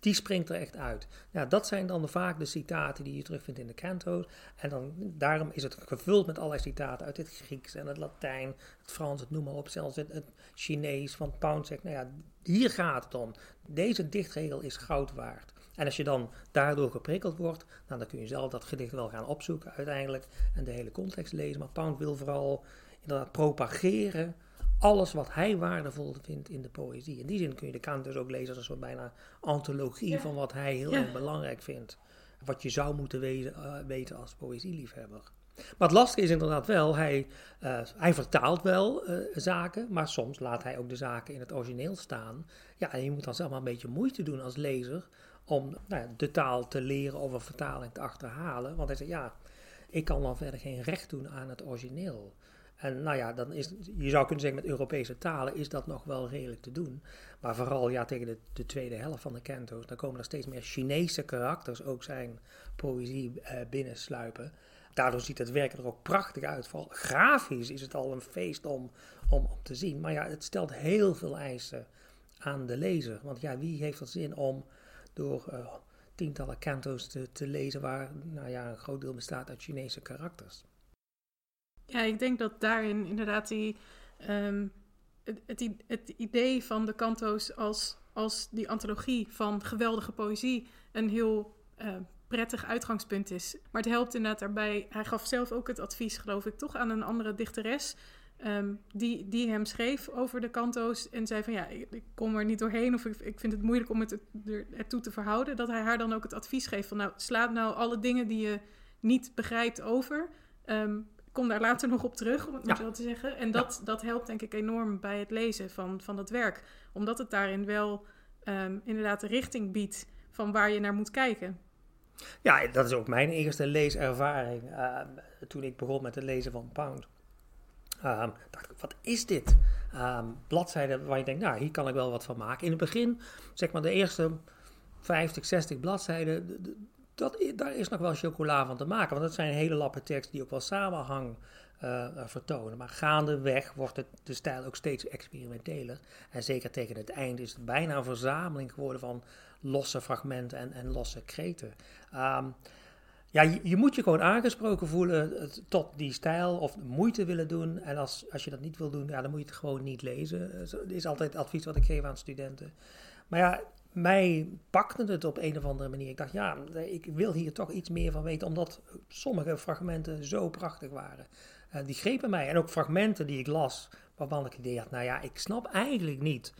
die springt er echt uit. Dat zijn dan vaak de citaten die je terugvindt in de canto's. En dan, daarom is het gevuld met allerlei citaten uit het Grieks en het Latijn, het Frans, het noem maar op, zelfs het, het Chinees. Van Pound zegt, nou ja, hier gaat het om. Deze dichtregel is goud waard. En als je dan daardoor geprikkeld wordt, nou, dan kun je zelf dat gedicht wel gaan opzoeken uiteindelijk en de hele context lezen. Maar Pound wil vooral inderdaad propageren alles wat hij waardevol vindt in de poëzie. In die zin kun je de Kant dus ook lezen als een soort bijna antologie van wat hij heel erg belangrijk vindt. Wat je zou moeten wezen, uh, weten als poëzieliefhebber. Maar het lastige is inderdaad wel, hij, uh, hij vertaalt wel uh, zaken, maar soms laat hij ook de zaken in het origineel staan. Ja, en je moet dan zelf maar een beetje moeite doen als lezer om nou ja, de taal te leren of een vertaling te achterhalen. Want hij zegt, ja, ik kan dan verder geen recht doen aan het origineel. En nou ja, dan is, je zou kunnen zeggen met Europese talen is dat nog wel redelijk te doen. Maar vooral ja, tegen de, de tweede helft van de canto's, dan komen er steeds meer Chinese karakters ook zijn poëzie eh, binnensluipen. Daardoor ziet het werk er ook prachtig uit. Vooral grafisch is het al een feest om, om, om te zien. Maar ja, het stelt heel veel eisen aan de lezer. Want ja, wie heeft er zin om door uh, tientallen canto's te, te lezen waar nou ja, een groot deel bestaat uit Chinese karakters? Ja, ik denk dat daarin inderdaad die, um, het, het, idee van de kanto's als, als die antologie van geweldige poëzie een heel uh, prettig uitgangspunt is. Maar het helpt inderdaad daarbij. Hij gaf zelf ook het advies, geloof ik, toch aan een andere dichteres. Um, die, die hem schreef over de kanto's en zei van ja, ik, ik kom er niet doorheen of ik, ik, vind het moeilijk om het er, ertoe te verhouden. Dat hij haar dan ook het advies geeft van nou, slaat nou alle dingen die je niet begrijpt over. Um, kom daar later nog op terug, om het maar zo te zeggen. En dat, dat helpt denk ik enorm bij het lezen van, van dat werk. Omdat het daarin wel um, inderdaad de richting biedt van waar je naar moet kijken. Ja, dat is ook mijn eerste leeservaring uh, toen ik begon met het lezen van Pound. Um, dacht ik, wat is dit? Um, bladzijden waar je denkt, nou, hier kan ik wel wat van maken. In het begin, zeg maar de eerste 50, 60 bladzijden, dat, daar is nog wel chocola van te maken. Want dat zijn hele lappen tekst die ook wel samenhang vertonen. Maar gaandeweg wordt het, de stijl ook steeds experimenteler. En zeker tegen het eind is het bijna een verzameling geworden van losse fragmenten en, en losse kreten. Ehm, ja, je, moet je gewoon aangesproken voelen tot die stijl of moeite willen doen. En als, als je dat niet wil doen, ja, dan moet je het gewoon niet lezen. Dat is altijd het advies wat ik geef aan studenten. Maar ja, mij pakte het op een of andere manier. Ik dacht, ja, ik wil hier toch iets meer van weten, omdat sommige fragmenten zo prachtig waren. Uh, die grepen mij. En ook fragmenten die ik las, waarvan ik idee had, nou ja, ik snap eigenlijk niet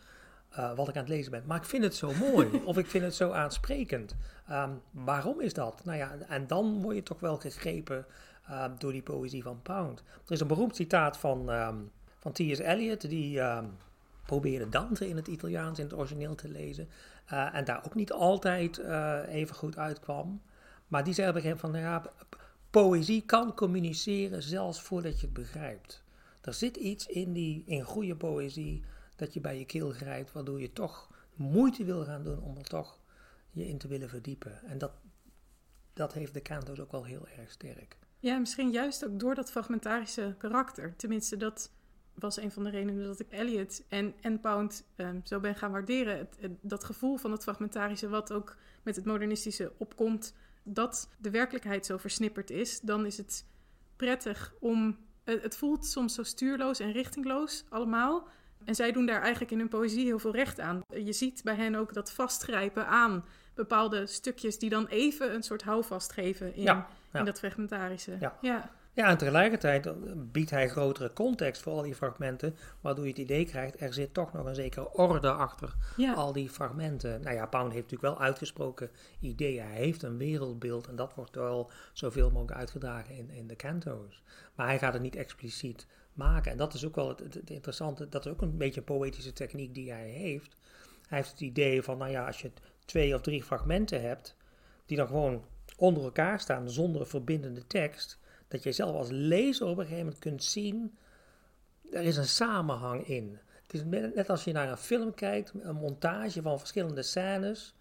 uh, wat ik aan het lezen ben. Maar ik vind het zo mooi, of ik vind het zo aansprekend. Um, waarom is dat? Nou ja, en dan word je toch wel gegrepen uh, door die poëzie van Pound. Er is een beroemd citaat van, um, van T.S. Eliot, die um, probeerde Dante in het Italiaans, in het origineel te lezen. Uh, en daar ook niet altijd uh, even goed uitkwam. Maar die zei op een gegeven moment van, ja, poëzie kan communiceren zelfs voordat je het begrijpt. Er zit iets in, die, in goede poëzie dat je bij je keel grijpt, waardoor je toch moeite wil gaan doen om er toch je in te willen verdiepen. En dat, dat heeft de Canto's ook wel heel erg sterk. Ja, misschien juist ook door dat fragmentarische karakter. Tenminste, dat was een van de redenen dat ik Elliot en, en Pound um, zo ben gaan waarderen. Het, dat gevoel van het fragmentarische, wat ook met het modernistische opkomt, dat de werkelijkheid zo versnipperd is, dan is het prettig om. Het voelt soms zo stuurloos en richtingloos allemaal. En zij doen daar eigenlijk in hun poëzie heel veel recht aan. Je ziet bij hen ook dat vastgrijpen aan bepaalde stukjes die dan even een soort houvast geven in, ja, in dat fragmentarische. Ja. ja. Ja, en tegelijkertijd biedt hij grotere context voor al die fragmenten, waardoor je het idee krijgt, er zit toch nog een zekere orde achter al die fragmenten. Nou ja, Pound heeft natuurlijk wel uitgesproken ideeën, hij heeft een wereldbeeld en dat wordt wel zoveel mogelijk uitgedragen in, in de canto's. Maar hij gaat het niet expliciet maken. En dat is ook wel het, het, interessante, dat is ook een beetje een poëtische techniek die hij heeft. Hij heeft het idee van, nou ja, als je twee of drie fragmenten hebt, die dan gewoon onder elkaar staan zonder verbindende tekst, dat je zelf als lezer op een gegeven moment kunt zien, er is een samenhang in. Het is net als je naar een film kijkt, een montage van verschillende scènes,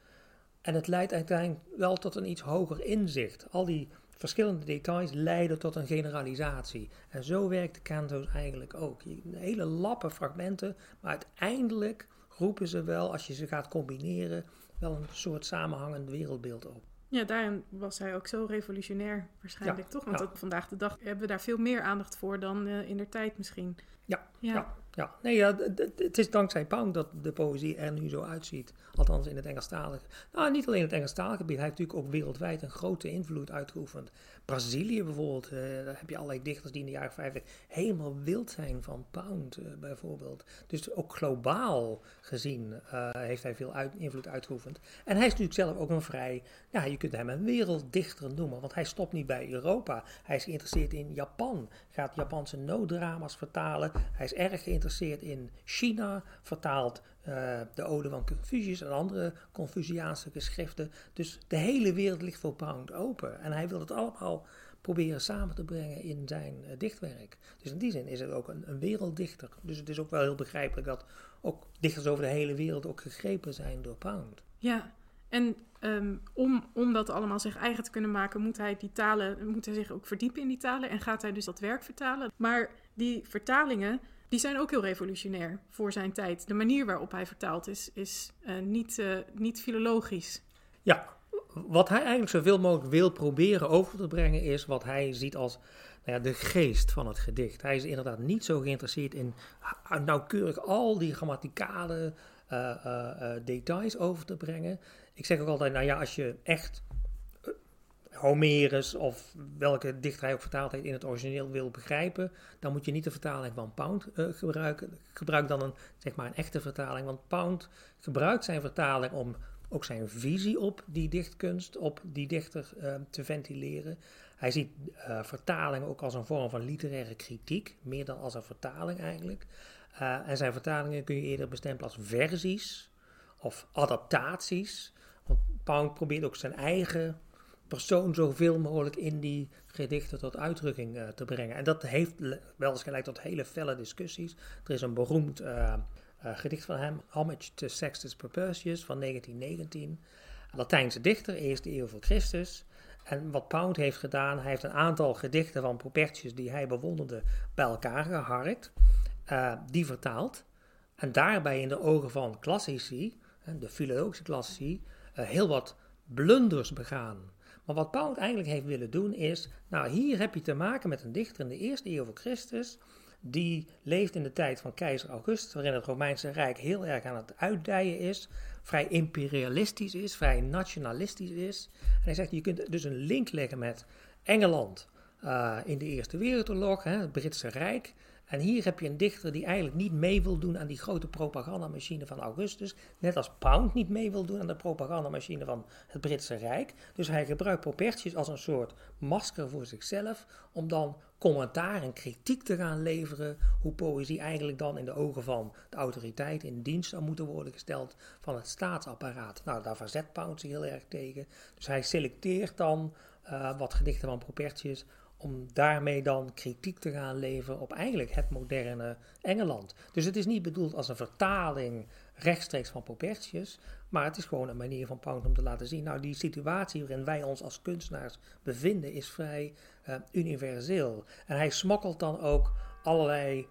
en het leidt uiteindelijk wel tot een iets hoger inzicht. Al die verschillende details leiden tot een generalisatie. En zo werkt de canto's eigenlijk ook. Hele lappe fragmenten, maar uiteindelijk roepen ze wel, als je ze gaat combineren, wel een soort samenhangend wereldbeeld op. Ja, daarin was hij ook zo revolutionair waarschijnlijk, toch? Want vandaag de dag hebben we daar veel meer aandacht voor dan uh, in der tijd misschien. Ja, ja. Ja, Nee, ja, het is dankzij Pound dat de poëzie er nu zo uitziet. Althans in het Engelstalige. Nou, niet alleen het Engelstalige gebied. Hij heeft natuurlijk ook wereldwijd een grote invloed uitgeoefend. Brazilië bijvoorbeeld, uh, daar heb je allerlei dichters die in de jaren 50 helemaal wild zijn van Pound uh, bijvoorbeeld. Dus ook globaal gezien uh, heeft hij veel invloed uitgeoefend. En hij is natuurlijk zelf ook een vrij, ja, je kunt hem een werelddichter noemen, want hij stopt niet bij Europa. Hij is geïnteresseerd in Japan, gaat Japanse nooddrama's vertalen. Hij is erg geïnteresseerd in China, vertaalt uh, de Ode van Confucius en andere Confuciaanse geschriften. Dus de hele wereld ligt voor Pound open. En hij wil het allemaal proberen samen te brengen in zijn uh, dichtwerk. Dus in die zin is het ook een, een, werelddichter. Dus het is ook wel heel begrijpelijk dat ook dichters over de hele wereld ook gegrepen zijn door Pound. Ja, en um, om, om dat allemaal zich eigen te kunnen maken, moet hij die talen, moet hij zich ook verdiepen in die talen en gaat hij dus dat werk vertalen. Maar die vertalingen die zijn ook heel revolutionair voor zijn tijd. De manier waarop hij vertaald is, is uh, niet, uh, niet filologisch. Ja, wat hij eigenlijk zoveel mogelijk wil proberen over te brengen is wat hij ziet als nou ja, de geest van het gedicht. Hij is inderdaad niet zo geïnteresseerd in nauwkeurig al die grammaticale uh, details over te brengen. Ik zeg ook altijd, nou ja, als je echt Homerus of welke dichter hij ook vertaald heeft in het origineel wil begrijpen, dan moet je niet de vertaling van Pound uh, gebruiken. Gebruik dan een, zeg maar een echte vertaling, want Pound gebruikt zijn vertaling om ook zijn visie op die dichtkunst, op die dichter uh, te ventileren. Hij ziet uh, vertaling ook als een vorm van literaire kritiek, meer dan als een vertaling eigenlijk. en zijn vertalingen kun je eerder bestempelen als versies of adaptaties. Want Pound probeert ook zijn eigen persoon zoveel mogelijk in die gedichten tot uitdrukking uh, te brengen. En dat heeft wel eens geleid tot hele felle discussies. Er is een beroemd uh, uh, gedicht van hem, Homage to Sextus Propertius van 1919. Een Latijnse dichter, eerste eeuw voor Christus. En wat Pound heeft gedaan, hij heeft een aantal gedichten van Propertius die hij bewonderde bij elkaar geharkt, die vertaald. En daarbij in de ogen van klassici, de filologische klassici, heel wat blunders begaan. Maar wat Pound eigenlijk heeft willen doen is, nou hier heb je te maken met een dichter in de eerste eeuw voor Christus, die leeft in de tijd van keizer Augustus, waarin het Romeinse Rijk heel erg aan het uitdijen is, vrij imperialistisch is, vrij nationalistisch is. En hij zegt, je kunt dus een link leggen met Engeland uh, in de Eerste Wereldoorlog, hè, het Britse Rijk. En hier heb je een dichter die eigenlijk niet mee wil doen aan die grote propagandamachine van Augustus. Net als Pound niet mee wil doen aan de propagandamachine van het Britse Rijk. Dus hij gebruikt Propertius als een soort masker voor zichzelf. Om dan commentaar en kritiek te gaan leveren. Hoe poëzie eigenlijk dan in de ogen van de autoriteit in dienst zou moeten worden gesteld van het staatsapparaat. Nou, daar verzet Pound zich heel erg tegen. Dus hij selecteert dan uh, wat gedichten van Propertius om daarmee dan kritiek te gaan leveren op eigenlijk het moderne Engeland. Dus het is niet bedoeld als een vertaling rechtstreeks van Propertius, maar het is gewoon een manier van Pound om te laten zien, nou die situatie waarin wij ons als kunstenaars bevinden is vrij uh, universeel. En hij smokkelt dan ook allerlei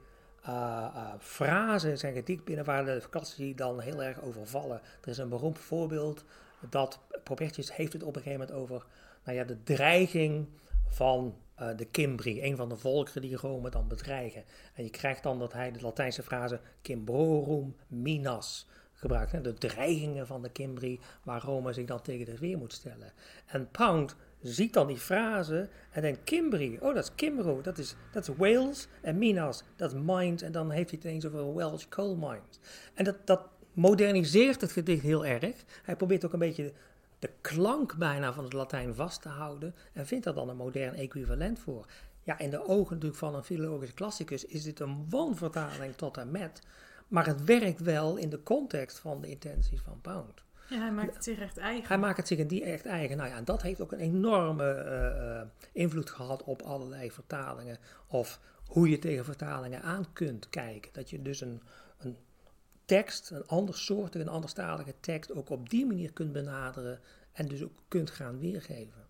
uh, uh, frasen zijn gedicht binnen waar de klassici dan heel erg over vallen. Er is een beroemd voorbeeld dat Propertius heeft het op een gegeven moment over nou ja, de dreiging van uh, de Cimbri, een van de volkeren die Rome dan bedreigen. En je krijgt dan dat hij de Latijnse frase Cimbrorum minas gebruikt. Hè? De dreigingen van de Cimbri, waar Rome zich dan tegen de weer moet stellen. En Pound ziet dan die frase en denkt Cimbri, oh dat is Cimbro, dat is, dat is Wales. En Minas, dat is mines. En dan heeft hij het eens over Welsh coal mines. En dat, dat moderniseert het gedicht heel erg. Hij probeert ook een beetje de klank bijna van het Latijn vast te houden en vindt daar dan een modern equivalent voor. Ja, in de ogen natuurlijk van een filologische klassicus is dit een wanvertaling tot en met, maar het werkt wel in de context van de intenties van Pound. Ja, hij maakt het zich echt eigen. Hij maakt het zich in die echt eigen. Nou ja, en dat heeft ook een enorme uh, invloed gehad op allerlei vertalingen. Of hoe je tegen vertalingen aan kunt kijken. Dat je dus een, een tekst, een ander soortige, een anderstalige tekst, ook op die manier kunt benaderen en dus ook kunt gaan weergeven.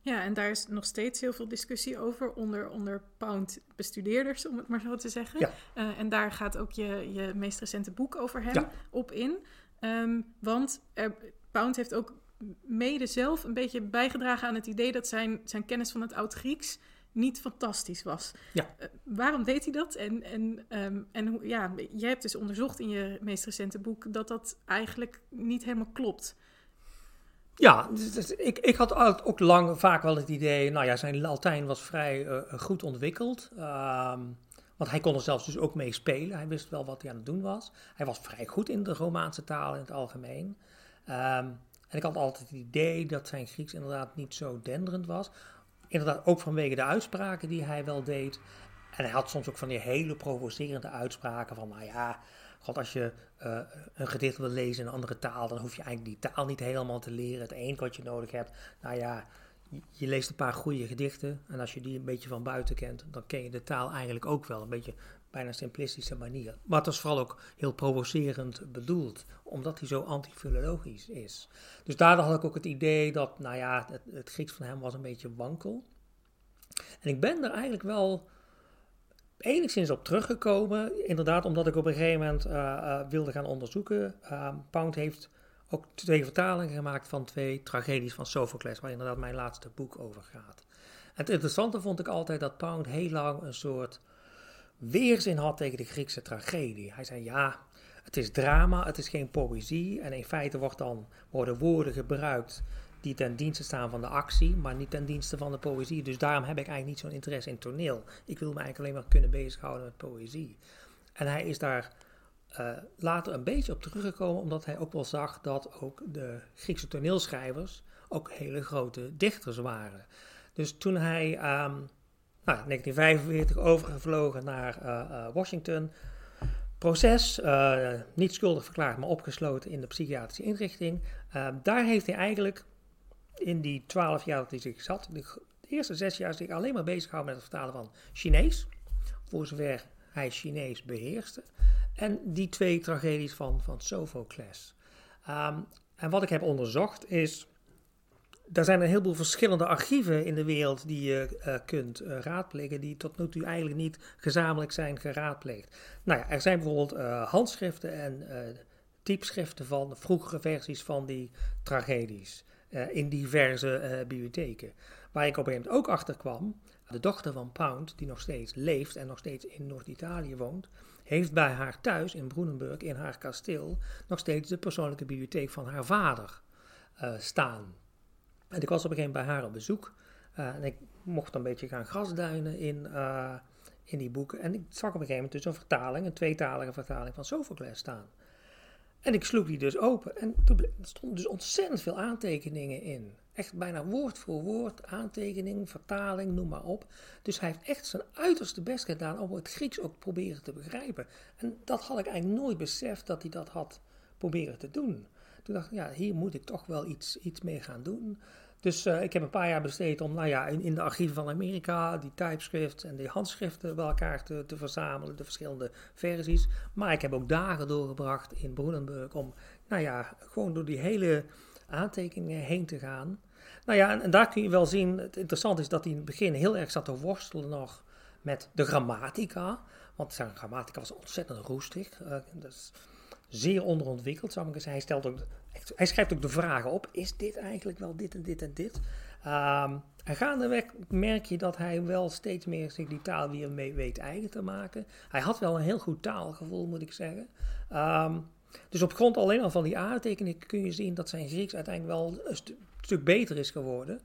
Ja, en daar is nog steeds heel veel discussie over onder, onder Pound-bestudeerders, om het maar zo te zeggen. Ja. Uh, en daar gaat ook je, je meest recente boek over hem ja. op in. Um, want er, Pound heeft ook mede zelf een beetje bijgedragen aan het idee dat zijn, zijn kennis van het Oud-Grieks niet fantastisch was. Ja. Uh, waarom deed hij dat? En, en, um, en hoe, ja, jij hebt dus onderzocht in je meest recente boek dat dat eigenlijk niet helemaal klopt. Ja, dus, dus ik, ik had ook lang vaak wel het idee, nou ja, zijn Latijn was vrij uh, goed ontwikkeld. Um, want hij kon er zelfs dus ook mee spelen. Hij wist wel wat hij aan het doen was. Hij was vrij goed in de Romaanse taal in het algemeen. Um, en ik had altijd het idee dat zijn Grieks inderdaad niet zo denderend was. Inderdaad, ook vanwege de uitspraken die hij wel deed. En hij had soms ook van die hele provocerende uitspraken van, nou ja, God, als je uh, een gedicht wil lezen in een andere taal, dan hoef je eigenlijk die taal niet helemaal te leren. Het enige wat je nodig hebt, nou ja, je, je leest een paar goede gedichten. En als je die een beetje van buiten kent, dan ken je de taal eigenlijk ook wel. Een beetje bijna simplistische manier. Maar het was vooral ook heel provocerend bedoeld, omdat hij zo antifilologisch is. Dus daardoor had ik ook het idee dat, nou ja, het, het Grieks van hem was een beetje wankel. En ik ben er eigenlijk wel enigszins op teruggekomen. Inderdaad, omdat ik op een gegeven moment uh, uh, wilde gaan onderzoeken. Uh, Pound heeft ook twee vertalingen gemaakt van twee tragedies van Sophocles, waar inderdaad mijn laatste boek over gaat. Het interessante vond ik altijd dat Pound heel lang een soort weerzin had tegen de Griekse tragedie. Hij zei ja, het is drama, het is geen poëzie. En in feite wordt dan, worden woorden gebruikt die ten dienste staan van de actie, maar niet ten dienste van de poëzie. Dus daarom heb ik eigenlijk niet zo'n interesse in toneel. Ik wil me eigenlijk alleen maar kunnen bezighouden met poëzie. En hij is daar uh, later een beetje op teruggekomen, omdat hij ook wel zag dat ook de Griekse toneelschrijvers ook hele grote dichters waren. Dus toen hij um, nou, 1945 overgevlogen naar uh, uh, Washington, proces, niet schuldig verklaard, maar opgesloten in de psychiatrische inrichting. daar heeft hij eigenlijk in die twaalf jaar dat hij zich zat, de, eerste zes jaar zich alleen maar bezig gehouden met het vertalen van Chinees, voor zover hij Chinees beheerste. En die twee tragedies van, van Sophocles. Um, en wat ik heb onderzocht is er zijn een heleboel verschillende archieven in de wereld die je uh, kunt uh, raadplegen, die tot nu toe eigenlijk niet gezamenlijk zijn geraadpleegd. Nou ja, er zijn bijvoorbeeld uh, handschriften en typschriften van vroegere versies van die tragedies in diverse bibliotheken. Waar ik op een gegeven moment ook achter kwam, de dochter van Pound, die nog steeds leeft en nog steeds in Noord-Italië woont, heeft bij haar thuis in Broenenburg, in haar kasteel, nog steeds de persoonlijke bibliotheek van haar vader staan. En ik was op een gegeven moment bij haar op bezoek. Uh, en ik mocht een beetje gaan grasduinen in, uh, in die boeken. En ik zag op een gegeven moment dus een vertaling, een tweetalige vertaling van Sophocles staan. En ik sloeg die dus open. En toen stonden dus ontzettend veel aantekeningen in. Echt bijna woord voor woord, aantekening, vertaling, noem maar op. Dus hij heeft echt zijn uiterste best gedaan om het Grieks ook proberen te begrijpen. En dat had ik eigenlijk nooit beseft dat hij dat had proberen te doen. Toen dacht ik, ja, hier moet ik toch wel iets, iets mee gaan doen. Dus uh, ik heb een paar jaar besteed om nou ja, in, in, de archieven van Amerika die typescripts en die handschriften bij elkaar te, te, verzamelen, de verschillende versies. Maar ik heb ook dagen doorgebracht in Broenenburg om nou ja, gewoon door die hele aantekeningen heen te gaan. Nou ja, en, daar kun je wel zien, het interessante is dat hij in het begin heel erg zat te worstelen nog met de grammatica. Want zijn grammatica was ontzettend roestig. Uh, dus zeer onderontwikkeld, zou ik zeggen. Hij, stelt ook, hij schrijft ook de vragen op: is dit eigenlijk wel dit en dit en dit? Um, en gaandeweg merk je dat hij wel steeds meer zich die taal weer mee weet eigen te maken. Hij had wel een heel goed taalgevoel, moet ik zeggen. Um, dus op grond alleen al van die aantekeningen kun je zien dat zijn Grieks uiteindelijk wel een stuk beter is geworden.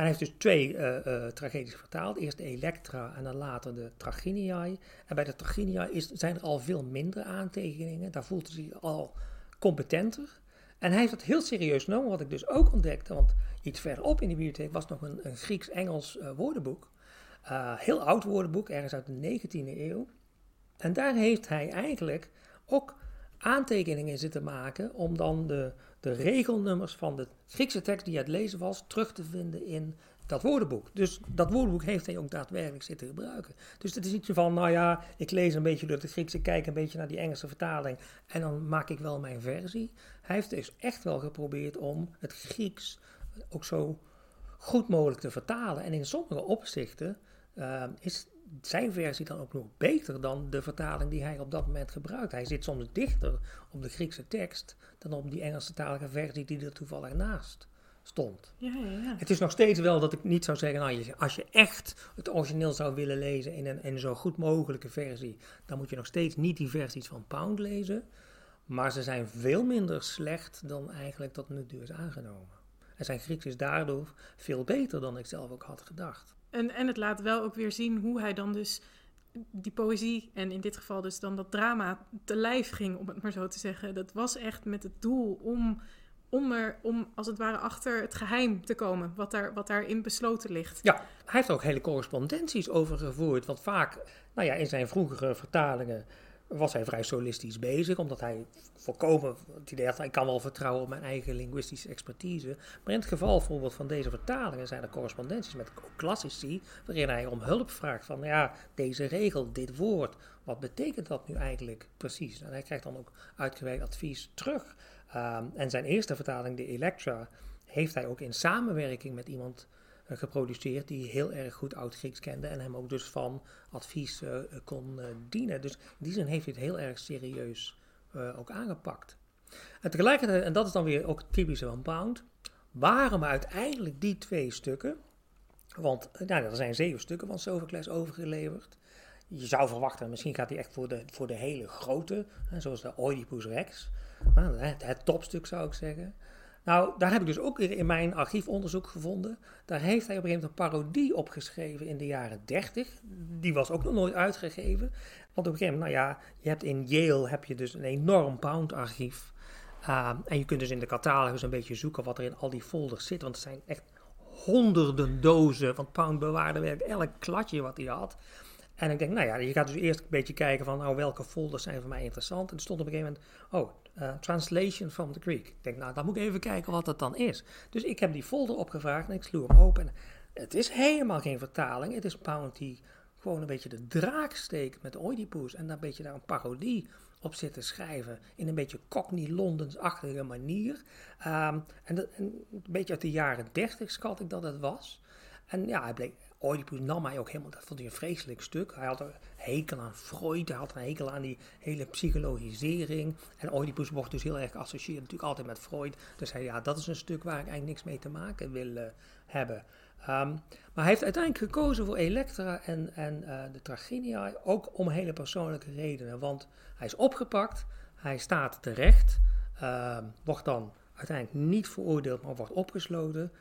Hij heeft dus twee uh, uh, tragedies vertaald. Eerst de Elektra en dan later de Traginiae. En bij de Traginiae is, zijn er al veel minder aantekeningen. Daar voelt hij zich al competenter. En hij heeft het heel serieus genomen, wat ik dus ook ontdekte. Want iets verderop in de bibliotheek was nog een, een Grieks-Engels uh, woordenboek. heel oud woordenboek, ergens uit de 19e eeuw. En daar heeft hij eigenlijk ook aantekeningen zitten maken om dan de, de regelnummers van de Griekse tekst die het lezen was terug te vinden in dat woordenboek. Dus dat woordenboek heeft hij ook daadwerkelijk zitten gebruiken. Dus het is niet zo van, nou ja, ik lees een beetje door het Griekse, kijk een beetje naar die Engelse vertaling en dan maak ik wel mijn versie. Hij heeft dus echt wel geprobeerd om het Grieks ook zo goed mogelijk te vertalen. En in sommige opzichten uh, is zijn versie dan ook nog beter dan de vertaling die hij op dat moment gebruikt. Hij zit soms dichter op de Griekse tekst dan op die Engelstalige versie die er toevallig naast stond. Ja, ja, ja. Het is nog steeds wel dat ik niet zou zeggen, nou, als je echt het origineel zou willen lezen in een, in zo goed mogelijke versie, dan moet je nog steeds niet die versies van Pound lezen. Maar ze zijn veel minder slecht dan eigenlijk tot nu toe is aangenomen. En zijn Grieks is daardoor veel beter dan ik zelf ook had gedacht. En, en het laat wel ook weer zien hoe hij dan dus die poëzie en in dit geval dus dan dat drama te lijf ging, om het maar zo te zeggen. Dat was echt met het doel om, om, er, om als het ware achter het geheim te komen, wat, daar, wat daarin besloten ligt. Ja, hij heeft ook hele correspondenties over gevoerd. Want vaak, nou ja, in zijn vroegere vertalingen was hij vrij solistisch bezig, omdat hij voorkomen het idee had, ik kan wel vertrouwen op mijn eigen linguïstische expertise. Maar in het geval bijvoorbeeld van deze vertalingen zijn er correspondenties met klassici, waarin hij om hulp vraagt van, ja, deze regel, dit woord, wat betekent dat nu eigenlijk precies? En hij krijgt dan ook uitgewerkt advies terug. Ehm, en zijn eerste vertaling, de Electra, heeft hij ook in samenwerking met iemand geproduceerd die heel erg goed Oud-Grieks kende en hem ook dus van advies uh, kon uh, dienen. Dus in die zin heeft hij het heel erg serieus ook aangepakt. En tegelijkertijd, en dat is dan weer ook typisch van Pound, waarom uiteindelijk die twee stukken, want nou, er zijn zeven stukken van Sophocles overgeleverd. Je zou verwachten, misschien gaat hij echt voor de, voor de hele grote, zoals de Oedipus Rex. Het, het topstuk zou ik zeggen. Nou, daar heb ik dus ook weer in mijn archiefonderzoek gevonden. Daar heeft hij op een gegeven moment een parodie opgeschreven in de jaren 30. Die was ook nog nooit uitgegeven. Want op een gegeven moment, nou ja, je hebt in Yale heb je dus een enorm Pound-archief. Uh, en je kunt dus in de catalogus een beetje zoeken wat er in al die folders zit. Want er zijn echt honderden dozen. Want Pound bewaarde werkelijk elk kladje wat hij had. En ik denk, nou ja, je gaat dus eerst een beetje kijken van, nou, welke folders zijn voor mij interessant. En er stond op een gegeven moment, oh, uh, translation from the Greek. Ik denk, nou, dan moet ik even kijken wat dat dan is. Dus ik heb die folder opgevraagd en ik sloeg hem open. het is helemaal geen vertaling. Het is Pound die gewoon een beetje de draak steekt met Oedipus en daar een beetje daar een parodie op zit te schrijven in een beetje Cockney-Londens-achtige manier. Ehm, en, dat, een beetje uit de jaren dertig schat ik dat het was. En ja, hij bleek, Oedipus nam mij ook helemaal, dat vond hij een vreselijk stuk. Hij had een hekel aan Freud, hij had een hekel aan die hele psychologisering. En Oedipus wordt dus heel erg geassocieerd natuurlijk altijd met Freud. Dus hij, ja, dat is een stuk waar ik eigenlijk niks mee te maken wil uh, hebben. Um, maar hij heeft uiteindelijk gekozen voor Elektra en, en uh, de Traginia, ook om hele persoonlijke redenen. Want hij is opgepakt, hij staat terecht, uh, wordt dan uiteindelijk niet veroordeeld, maar wordt opgesloten.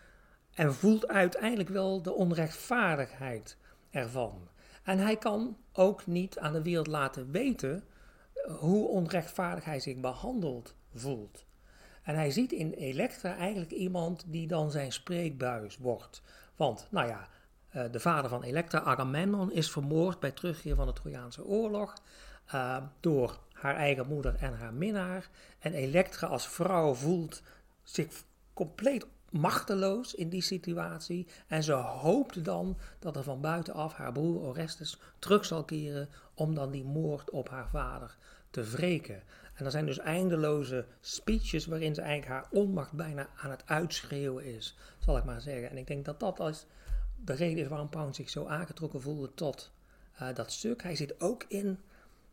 En voelt uiteindelijk wel de onrechtvaardigheid ervan. En hij kan ook niet aan de wereld laten weten eh, hoe onrechtvaardig hij zich behandeld voelt. En hij ziet in Elektra eigenlijk iemand die dan zijn spreekbuis wordt. Want, nou ja, eh, de vader van Elektra, Agamemnon, is vermoord bij terugkeer van de Trojaanse oorlog uh, door haar eigen moeder en haar minnaar. En Elektra als vrouw voelt zich compleet machteloos in die situatie. En ze hoopt dan dat er van buitenaf haar broer Orestes terug zal keren om dan die moord op haar vader te wreken. En er zijn dus eindeloze speeches waarin ze eigenlijk haar onmacht bijna aan het uitschreeuwen is, zal ik maar zeggen. En ik denk dat dat als de reden is waarom Pound zich zo aangetrokken voelde tot uh, dat stuk. Hij zit ook in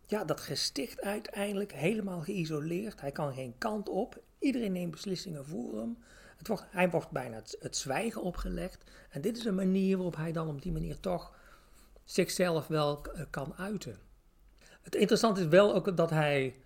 ja, dat gesticht uiteindelijk helemaal geïsoleerd. Hij kan geen kant op. Iedereen neemt beslissingen voor hem. Het hij wordt bijna het, zwijgen opgelegd. En dit is een manier waarop hij dan op die manier toch zichzelf wel uh, kan uiten. Het interessante is wel ook dat hij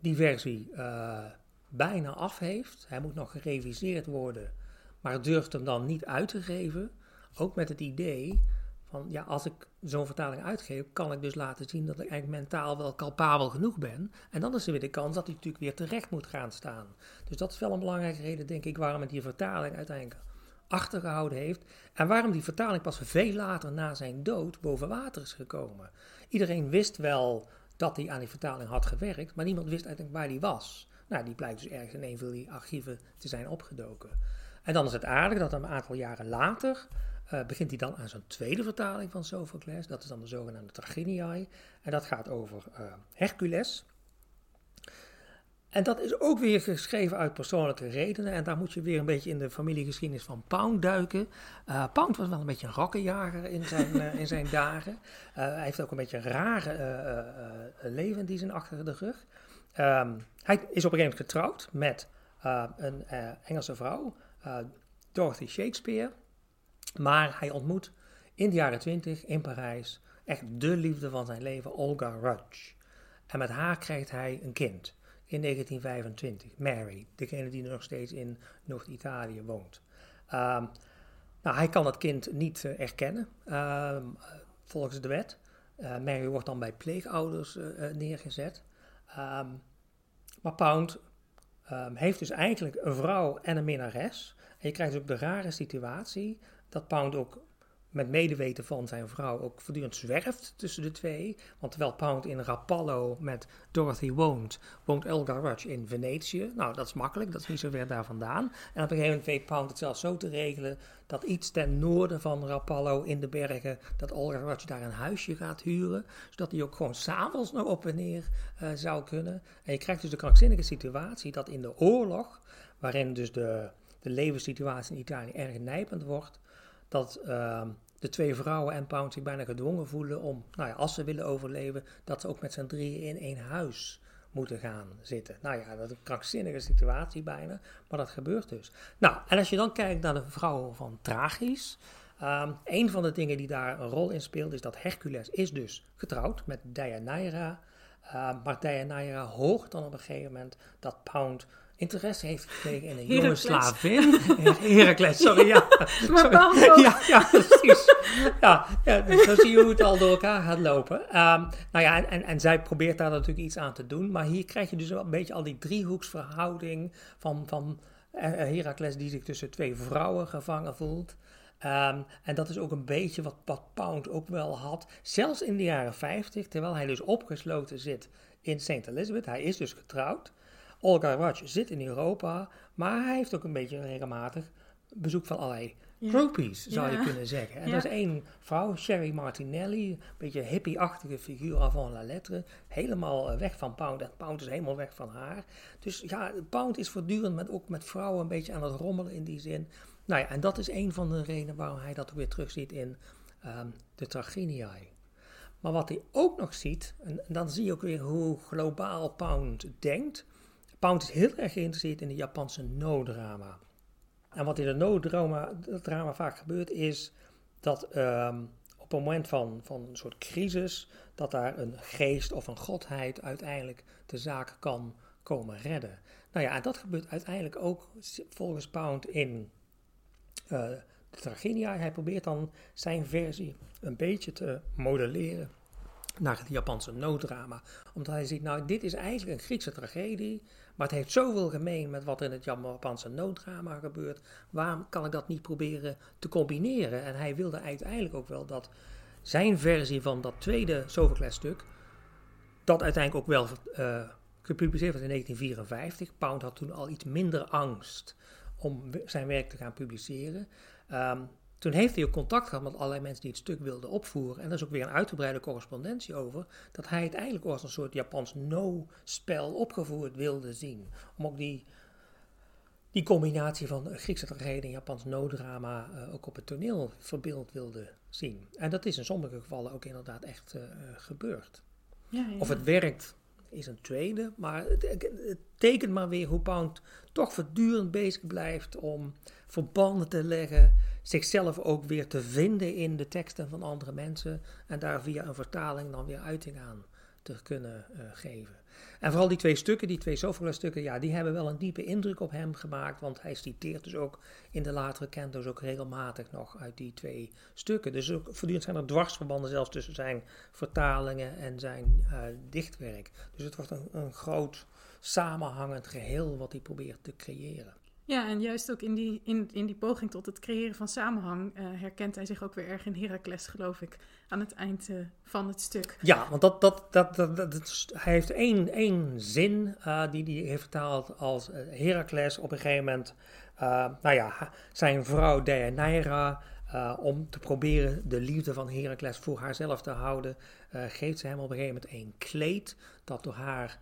die versie uh, bijna af heeft. Hij moet nog gereviseerd worden, maar durft hem dan niet uit te geven. Ook met het idee van, ja, als ik zo'n vertaling uitgeef, kan ik dus laten zien dat ik eigenlijk mentaal wel capabel genoeg ben. En dan is er weer de kans dat hij natuurlijk weer terecht moet gaan staan. Dus dat is wel een belangrijke reden, denk ik, waarom het die vertaling uiteindelijk achtergehouden heeft. En waarom die vertaling pas veel later na zijn dood boven water is gekomen. Iedereen wist wel dat hij aan die vertaling had gewerkt, maar niemand wist eigenlijk waar die was. Nou, die blijkt dus ergens in een van die archieven te zijn opgedoken. En dan is het aardig dat een aantal jaren later uh, begint hij dan aan zijn tweede vertaling van Sophocles. Dat is dan de zogenaamde Traginiae. En dat gaat over uh, Hercules. En dat is ook weer geschreven uit persoonlijke redenen. En daar moet je weer een beetje in de familiegeschiedenis van Pound duiken. Uh, Pound was wel een beetje een rakkenjager in zijn, in zijn dagen. Hij heeft ook een beetje een rare leven die zijn achter de rug. Um, hij is op een gegeven moment getrouwd met een Engelse vrouw, Dorothy Shakespeare. Maar hij ontmoet in de jaren twintig in Parijs echt de liefde van zijn leven, Olga Rudge. En met haar krijgt hij een kind in 1925, Mary, degene die nog steeds in Noord-Italië woont. Um, nou, hij kan dat kind niet uh, erkennen, um, volgens de wet. Uh, Mary wordt dan bij pleegouders uh, neergezet. Um, maar Pound heeft dus eigenlijk een vrouw en een minnares. En je krijgt dus ook de rare situatie dat Pound ook met medeweten van zijn vrouw ook voortdurend zwerft tussen de twee. Want terwijl Pound in Rapallo met Dorothy woont, woont Elgar Rudge in Venetië. Nou, dat is makkelijk, dat is niet zo ver daar vandaan. En op een gegeven moment weet Pound het zelfs zo te regelen dat iets ten noorden van Rapallo in de bergen, dat Elgar Rudge daar een huisje gaat huren. Zodat hij ook gewoon s'avonds nog op en neer uh, zou kunnen. En je krijgt dus de krankzinnige situatie dat in de oorlog, waarin dus de, de levenssituatie in Italië erg nijpend wordt dat uh, de twee vrouwen en Pound zich bijna gedwongen voelen om, nou ja, als ze willen overleven, dat ze ook met z'n drieën in één huis moeten gaan zitten. Nou ja, dat is een krankzinnige situatie bijna, maar dat gebeurt dus. Nou, en als je dan kijkt naar de vrouwen van Tragisch, um, een van de dingen die daar een rol in speelt, is dat Hercules is dus getrouwd met Deianeira. Uh, maar Deianeira hoort dan op een gegeven moment dat Pound interesse heeft gekregen in een jonge slavin. Heracles, sorry, ja. Maar sorry. Ja, ja, precies. Ja, ja, dus zo zie je hoe het al door elkaar gaat lopen. Um, nou ja, en, en zij probeert daar natuurlijk iets aan te doen. Maar hier krijg je dus een beetje al die driehoeksverhouding van, van Heracles die zich tussen twee vrouwen gevangen voelt. Um, en dat is ook een beetje wat, wat Pound ook wel had. Zelfs in de jaren 50, terwijl hij dus opgesloten zit in St. Elizabeth. Hij is dus getrouwd. Olga Raj zit in Europa, maar hij heeft ook een beetje regelmatig bezoek van allerlei groupies, zou je Ja. kunnen zeggen. En Ja. dat is één vrouw, Sherry Martinelli, een beetje hippie-achtige figuur avant la lettre. Helemaal eh, weg van Pound en Pound is helemaal weg van haar. Dus ja, Pound is voortdurend met, ook met vrouwen een beetje aan het rommelen in die zin. Nou ja, en dat is een van de redenen waarom hij dat ook weer terugziet in ehm, de Traginiae. Maar wat hij ook nog ziet, en, en dan zie je ook weer hoe globaal Pound denkt. Pound is heel erg geïnteresseerd in de Japanse no-drama. En wat in de no-drama dat drama vaak gebeurt, is dat ehm, op een moment van, van een soort crisis, dat daar een geest of een godheid uiteindelijk de zaak kan komen redden. Nou ja, en dat gebeurt uiteindelijk ook volgens Pound in eh, de Traginia. Hij probeert dan zijn versie een beetje te modelleren naar het Japanse nooddrama. Omdat hij ziet, nou, dit is eigenlijk een Griekse tragedie, maar het heeft zoveel gemeen met wat er in het Japanse nooddrama gebeurt. Waarom kan ik dat niet proberen te combineren? En hij wilde uiteindelijk ook wel dat zijn versie van dat tweede Sophocles-stuk, dat uiteindelijk ook wel eh, gepubliceerd werd in 1954. Pound had toen al iets minder angst om zijn werk te gaan publiceren. Ehm, toen heeft hij ook contact gehad met allerlei mensen die het stuk wilden opvoeren. En daar is ook weer een uitgebreide correspondentie over. Dat hij het eigenlijk als een soort Japans no-spel opgevoerd wilde zien. Om ook die, die combinatie van Griekse tragedie en Japans no-drama eh, ook op het toneel verbeeld wilde zien. En dat is in sommige gevallen ook inderdaad echt eh, eh, gebeurd. Ja, ja. Of het werkt is een tweede, maar het, het tekent maar weer hoe Pound toch voortdurend bezig blijft om verbanden te leggen, zichzelf ook weer te vinden in de teksten van andere mensen en daar via een vertaling dan weer uiting aan te kunnen eh, geven. En vooral die twee stukken, die twee Sophocles-stukken, ja, die hebben wel een diepe indruk op hem gemaakt, want hij citeert dus ook in de latere cantos ook regelmatig nog uit die twee stukken. Dus ook voortdurend zijn er dwarsverbanden zelfs tussen zijn vertalingen en zijn eh, dichtwerk. Dus het wordt een, een groot samenhangend geheel wat hij probeert te creëren. Ja, en juist ook in die, in, in die poging tot het creëren van samenhang eh, herkent hij zich ook weer erg in Heracles, geloof ik, aan het eind eh, van het stuk. Ja, want dat, dat, dat, dat, dat- hij heeft één, één zin eh, die hij heeft vertaald als Heracles op een gegeven moment, nou ja, zijn vrouw Deianeira, om te proberen de liefde van Heracles voor haarzelf te houden, geeft ze hem op een gegeven moment een kleed dat door haar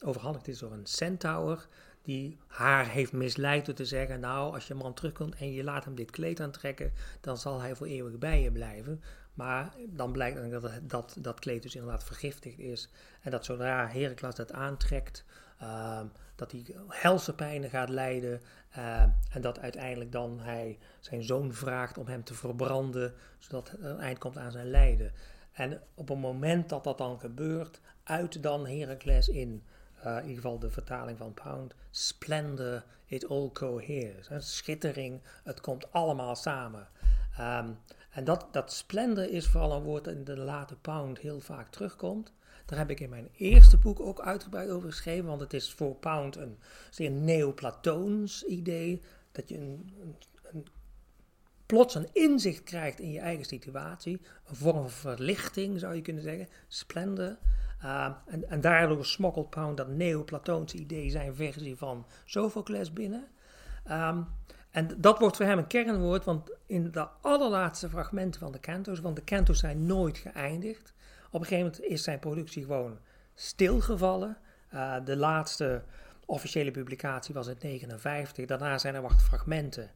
overhandigd is door een centaur. Die haar heeft misleid door te zeggen: Nou, als je man terugkomt en je laat hem dit kleed aantrekken, dan zal hij voor eeuwig bij je blijven. Maar dan blijkt dat, dat dat kleed dus inderdaad vergiftigd is. En dat zodra Heracles dat aantrekt, ehm, dat hij helse pijnen gaat lijden. ehm, en dat uiteindelijk dan hij zijn zoon vraagt om hem te verbranden, zodat er een eind komt aan zijn lijden. En op het moment dat dat dan gebeurt, uit dan Heracles in, in ieder geval de vertaling van Pound, splendor, it all coheres. Schittering, het komt allemaal samen. Ehm, en dat, dat splendor is vooral een woord dat in de late Pound heel vaak terugkomt. Daar heb ik in mijn eerste boek ook uitgebreid over geschreven, want het is voor Pound een zeer neoplatoons idee. Dat je een, een, een, plots een inzicht krijgt in je eigen situatie. Een vorm van verlichting zou je kunnen zeggen. Splendor. Uh, en, en daardoor smokkelt Pound dat neoplatoonse idee zijn versie van Sophocles binnen. Um, en dat wordt voor hem een kernwoord, want in de allerlaatste fragmenten van de cantos, want de cantos zijn nooit geëindigd. Op een gegeven moment is zijn productie gewoon stilgevallen. Uh, de laatste officiële publicatie was in 1959. Daarna zijn er wat fragmenten.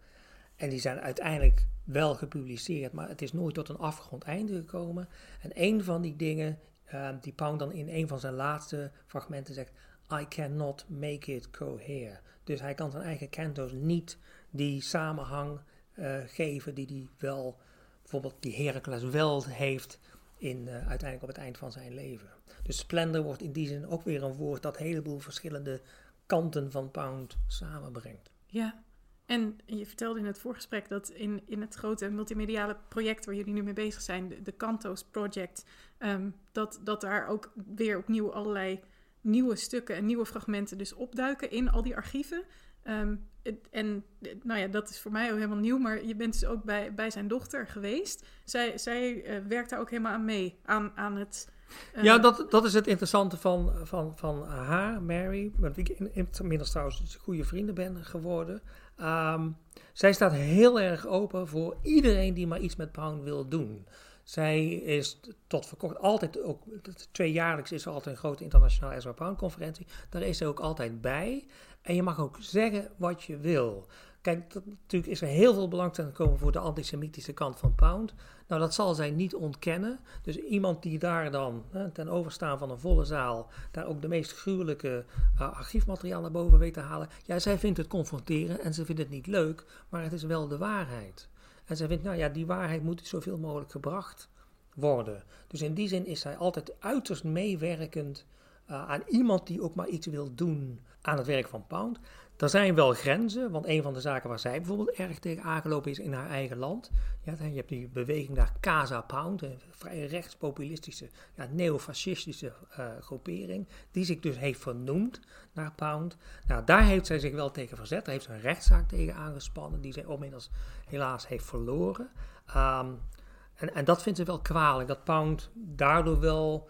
En die zijn uiteindelijk wel gepubliceerd, maar het is nooit tot een afgerond einde gekomen. En een van die dingen, uh, die Pound dan in een van zijn laatste fragmenten zegt: I cannot make it cohere. Dus hij kan zijn eigen cantos niet die samenhang uh, geven die hij wel, bijvoorbeeld die Heracles wel heeft in, uh, uiteindelijk op het eind van zijn leven. Dus splendor wordt in die zin ook weer een woord dat een heleboel verschillende kanten van Pound samenbrengt. Ja, en je vertelde in het voorgesprek dat in, in het grote multimediale project waar jullie nu mee bezig zijn, de, de Cantos Project, um, dat, dat daar ook weer opnieuw allerlei nieuwe stukken en nieuwe fragmenten dus opduiken in al die archieven. Het, en nou ja, dat is voor mij ook helemaal nieuw, maar je bent dus ook bij, bij zijn dochter geweest. Zij, zij uh, werkt daar ook helemaal aan mee, aan, aan het Eh, Ja, dat, dat is het interessante van, van, van haar, Mary, wie ik in- inmiddels trouwens goede vrienden ben geworden. Ehm, zij staat heel erg open voor iedereen die maar iets met Pound wil doen. Zij is tot voor kort altijd, ook tweejaarlijks is er altijd een grote internationale Ezra Pound conferentie. Daar is zij ook altijd bij. En je mag ook zeggen wat je wil. Kijk, natuurlijk is er heel veel belangstelling gekomen voor de antisemitische kant van Pound. Nou, dat zal zij niet ontkennen. Dus iemand die daar dan hè, ten overstaan van een volle zaal, daar ook de meest gruwelijke uh, archiefmateriaal naar boven weet te halen. Ja, zij vindt het confronteren en ze vindt het niet leuk, maar het is wel de waarheid. En zij vindt, nou ja, die waarheid moet zoveel mogelijk gebracht worden. Dus in die zin is zij altijd uiterst meewerkend uh, aan iemand die ook maar iets wil doen aan het werk van Pound. Er zijn wel grenzen, want een van de zaken waar zij bijvoorbeeld erg tegen aangelopen is in haar eigen land. Ja, je hebt die beweging daar Casa Pound, een vrij rechtspopulistische, ja, neofascistische uh, groepering, die zich dus heeft vernoemd naar Pound. Nou, daar heeft zij zich wel tegen verzet, daar heeft ze een rechtszaak tegen aangespannen, die zij inmiddels helaas heeft verloren. Um, en, en dat vindt ze wel kwalijk, dat Pound daardoor wel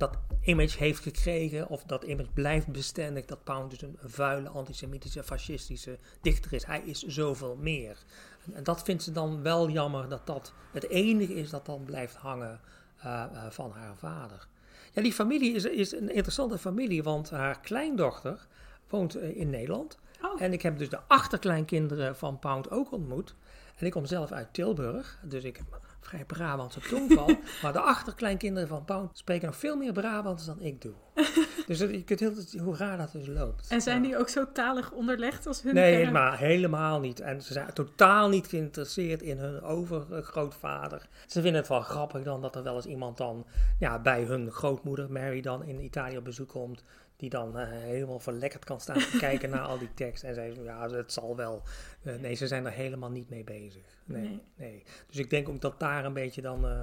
dat image heeft gekregen, of dat image blijft bestendig, dat Pound dus een vuile, antisemitische, fascistische dichter is. Hij is zoveel meer. En, en, dat vindt ze dan wel jammer, dat dat het enige is dat dan blijft hangen uh, uh, van haar vader. Ja, die familie is, is een interessante familie, want haar kleindochter woont uh, in Nederland. Oh. En ik heb dus de achterkleinkinderen van Pound ook ontmoet. En ik kom zelf uit Tilburg, dus ik heb vrij Brabantse tongval. maar de achterkleinkinderen van Pound spreken nog veel meer Brabants dan ik doe. dus je kunt heel hoe raar dat dus loopt. En zijn die ook zo talig onderlegd als hun Nee, maar helemaal niet. En ze zijn totaal niet geïnteresseerd in hun overgrootvader. Ze vinden het wel grappig dan dat er wel eens iemand dan ja, bij hun grootmoeder Mary dan in Italië op bezoek komt die dan uh, helemaal verlekkerd kan staan te kijken naar al die tekst. En zei, ja, het zal wel. Uh, nee, ze zijn er helemaal niet mee bezig. Nee, nee. nee. Dus ik denk ook dat daar een beetje dan uh,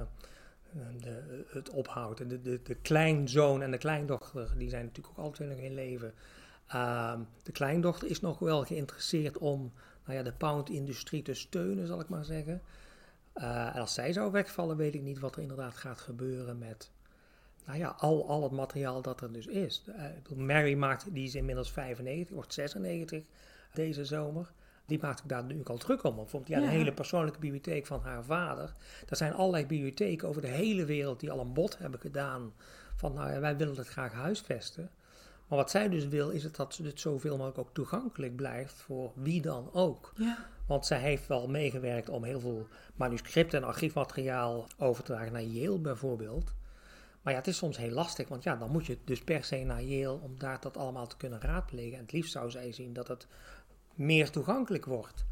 de, het ophoudt. De, de, de kleinzoon en de kleindochter, die zijn natuurlijk ook altijd nog in leven. Ehm, de kleindochter is nog wel geïnteresseerd om nou ja, de pound-industrie te steunen, zal ik maar zeggen. en als zij zou wegvallen, weet ik niet wat er inderdaad gaat gebeuren met nou ja, al, al het materiaal dat er dus is. Uh, Mary maakt, die is inmiddels 95, wordt 96 deze zomer. Die maakt ook daar nu al druk om. Bijvoorbeeld ja, de hele persoonlijke bibliotheek van haar vader. Er zijn allerlei bibliotheken over de hele wereld die al een bod hebben gedaan. Van nou ja, wij willen het graag huisvesten. Maar wat zij dus wil, is het dat het zoveel mogelijk ook toegankelijk blijft voor wie dan ook. Ja. Want zij heeft wel meegewerkt om heel veel manuscripten en archiefmateriaal over te dragen naar Yale bijvoorbeeld. Maar ja, het is soms heel lastig, want ja, dan moet je dus per se naar Yale om daar dat allemaal te kunnen raadplegen. En het liefst zou zij zien dat het meer toegankelijk wordt.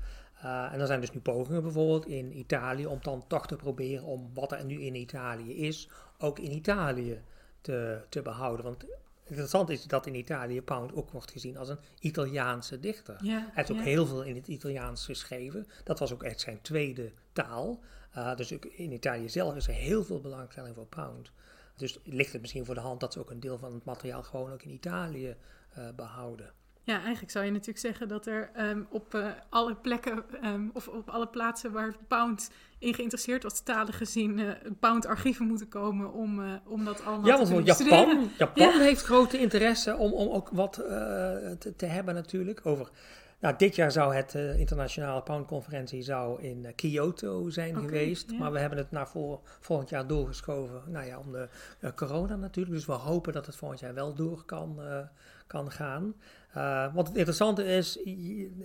Uh, en er zijn dus nu pogingen bijvoorbeeld in Italië om dan toch te proberen om wat er nu in Italië is, ook in Italië te, te behouden. Want interessant is dat in Italië Pound ook wordt gezien als een Italiaanse dichter. Ja, Hij heeft ook heel veel in het Italiaans geschreven. Dat was ook echt zijn tweede taal. Uh, dus ook in Italië zelf is er heel veel belangstelling voor Pound. Dus ligt het misschien voor de hand dat ze ook een deel van het materiaal gewoon ook in Italië uh, behouden. Ja, eigenlijk zou je natuurlijk zeggen dat er um, op uh, alle plekken um, of op alle plaatsen waar Pound in geïnteresseerd was, talen gezien, uh, Pound archieven moeten komen om, uh, om dat allemaal ja, te want Japan. Japan ja. heeft grote interesse om, om ook wat te, te, hebben natuurlijk over nou, dit jaar zou het uh, internationale Pound-conferentie zou in uh, Kyoto zijn geweest. ja. Maar we hebben het naar voor, volgend jaar doorgeschoven. Nou ja, om de uh, corona natuurlijk. Dus we hopen dat het volgend jaar wel door kan, kan gaan. Wat het interessante is,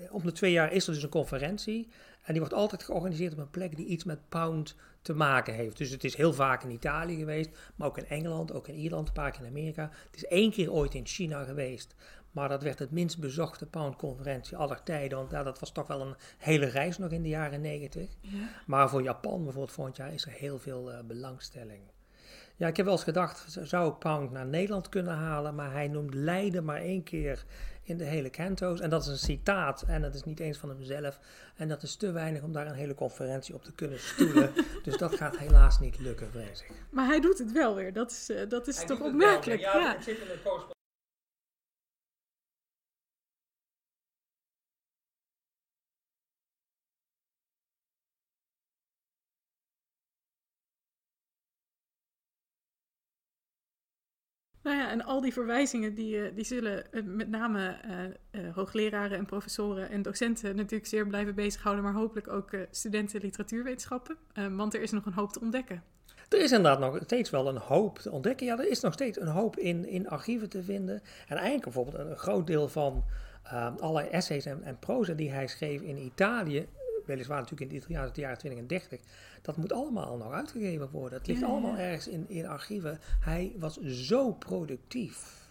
om de twee jaar is er dus een conferentie. En die wordt altijd georganiseerd op een plek die iets met pound te maken heeft. Dus het is heel vaak in Italië geweest, maar ook in Engeland, ook in Ierland, een paar keer in Amerika. Het is één keer ooit in China geweest. Maar dat werd het minst bezochte poundconferentie aller tijden. Want ja, dat was toch wel een hele reis nog in de jaren negentig. Ja. Maar voor Japan bijvoorbeeld volgend jaar is er heel veel uh, belangstelling. Ja, ik heb wel eens gedacht, zou ik Pound naar Nederland kunnen halen? Maar hij noemt Leiden maar één keer in de hele canto's. En dat is een citaat en dat is niet eens van hemzelf. En dat is te weinig om daar een hele conferentie op te kunnen stoelen. dus dat gaat helaas niet lukken, vrees ik. Maar hij doet het wel weer. Dat is, uh, dat is Hij toch opmerkelijk. Ja, ja. het zit in de Nou ja, en al die verwijzingen die, eh, die zullen eh, met name uh, hoogleraren en professoren en docenten natuurlijk zeer blijven bezighouden, maar hopelijk ook studenten literatuurwetenschappen, want er is nog een hoop te ontdekken. Er is inderdaad nog steeds wel een hoop te ontdekken. Ja, er is nog steeds een hoop in, in archieven te vinden. En eigenlijk bijvoorbeeld een, groot deel van alle essays en, en proza die hij schreef in Italië, weliswaar natuurlijk in de Italiaanse jaren 20 en 30, dat moet allemaal nog uitgegeven worden. Het ligt allemaal ergens in, in archieven. Hij was zo productief.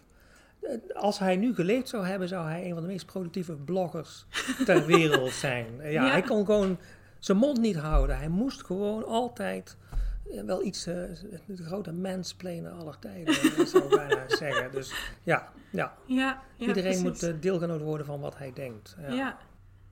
Eh, als hij nu geleefd zou hebben, zou hij een van de meest productieve bloggers ter wereld zijn. Ja, hij kon gewoon zijn mond niet houden. Hij moest gewoon altijd eh, wel iets, uh, de grote mansplainer aller tijden, zou ik bijna zeggen. Dus ja, ja. ja, ja iedereen moet deelgenoot worden van wat hij denkt. ja.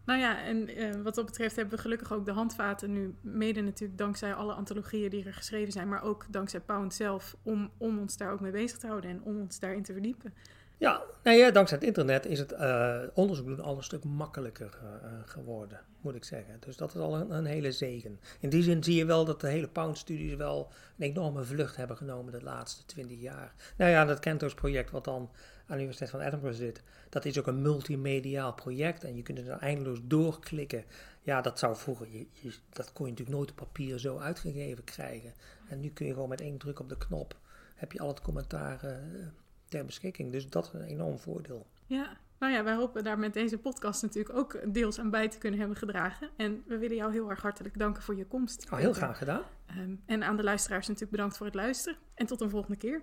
Nou ja, en uh, wat dat betreft hebben we gelukkig ook de handvaten nu, mede natuurlijk dankzij alle antologieën die er geschreven zijn, maar ook dankzij Pound zelf, om, om ons daar ook mee bezig te houden en om ons daarin te verdiepen. Ja, nou ja, dankzij het internet is het uh, onderzoek doen al een stuk makkelijker uh, geworden, moet ik zeggen. Dus dat is al een, een, hele zegen. In die zin zie je wel dat de hele Pound-studies wel een enorme vlucht hebben genomen de laatste twintig jaar. Nou ja, dat Kentos-project wat dan aan de Universiteit van Edinburgh zit, dat is ook een multimediaal project en je kunt er eindeloos doorklikken. Ja, dat zou vroeger, je, dat kon je natuurlijk nooit op papier zo uitgegeven krijgen. En nu kun je gewoon met één druk op de knop, heb je al het commentaar uh, ter beschikking. Dus dat is een enorm voordeel. Ja, nou ja, wij hopen daar met deze podcast natuurlijk ook deels aan bij te kunnen hebben gedragen. En we willen jou heel erg hartelijk danken voor je komst. Oh, heel graag gedaan. Ehm, en aan de luisteraars natuurlijk bedankt voor het luisteren. En tot een volgende keer.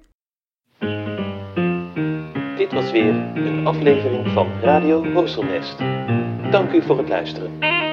Dit was weer een aflevering van Radio Horselnest. Dank u voor het luisteren.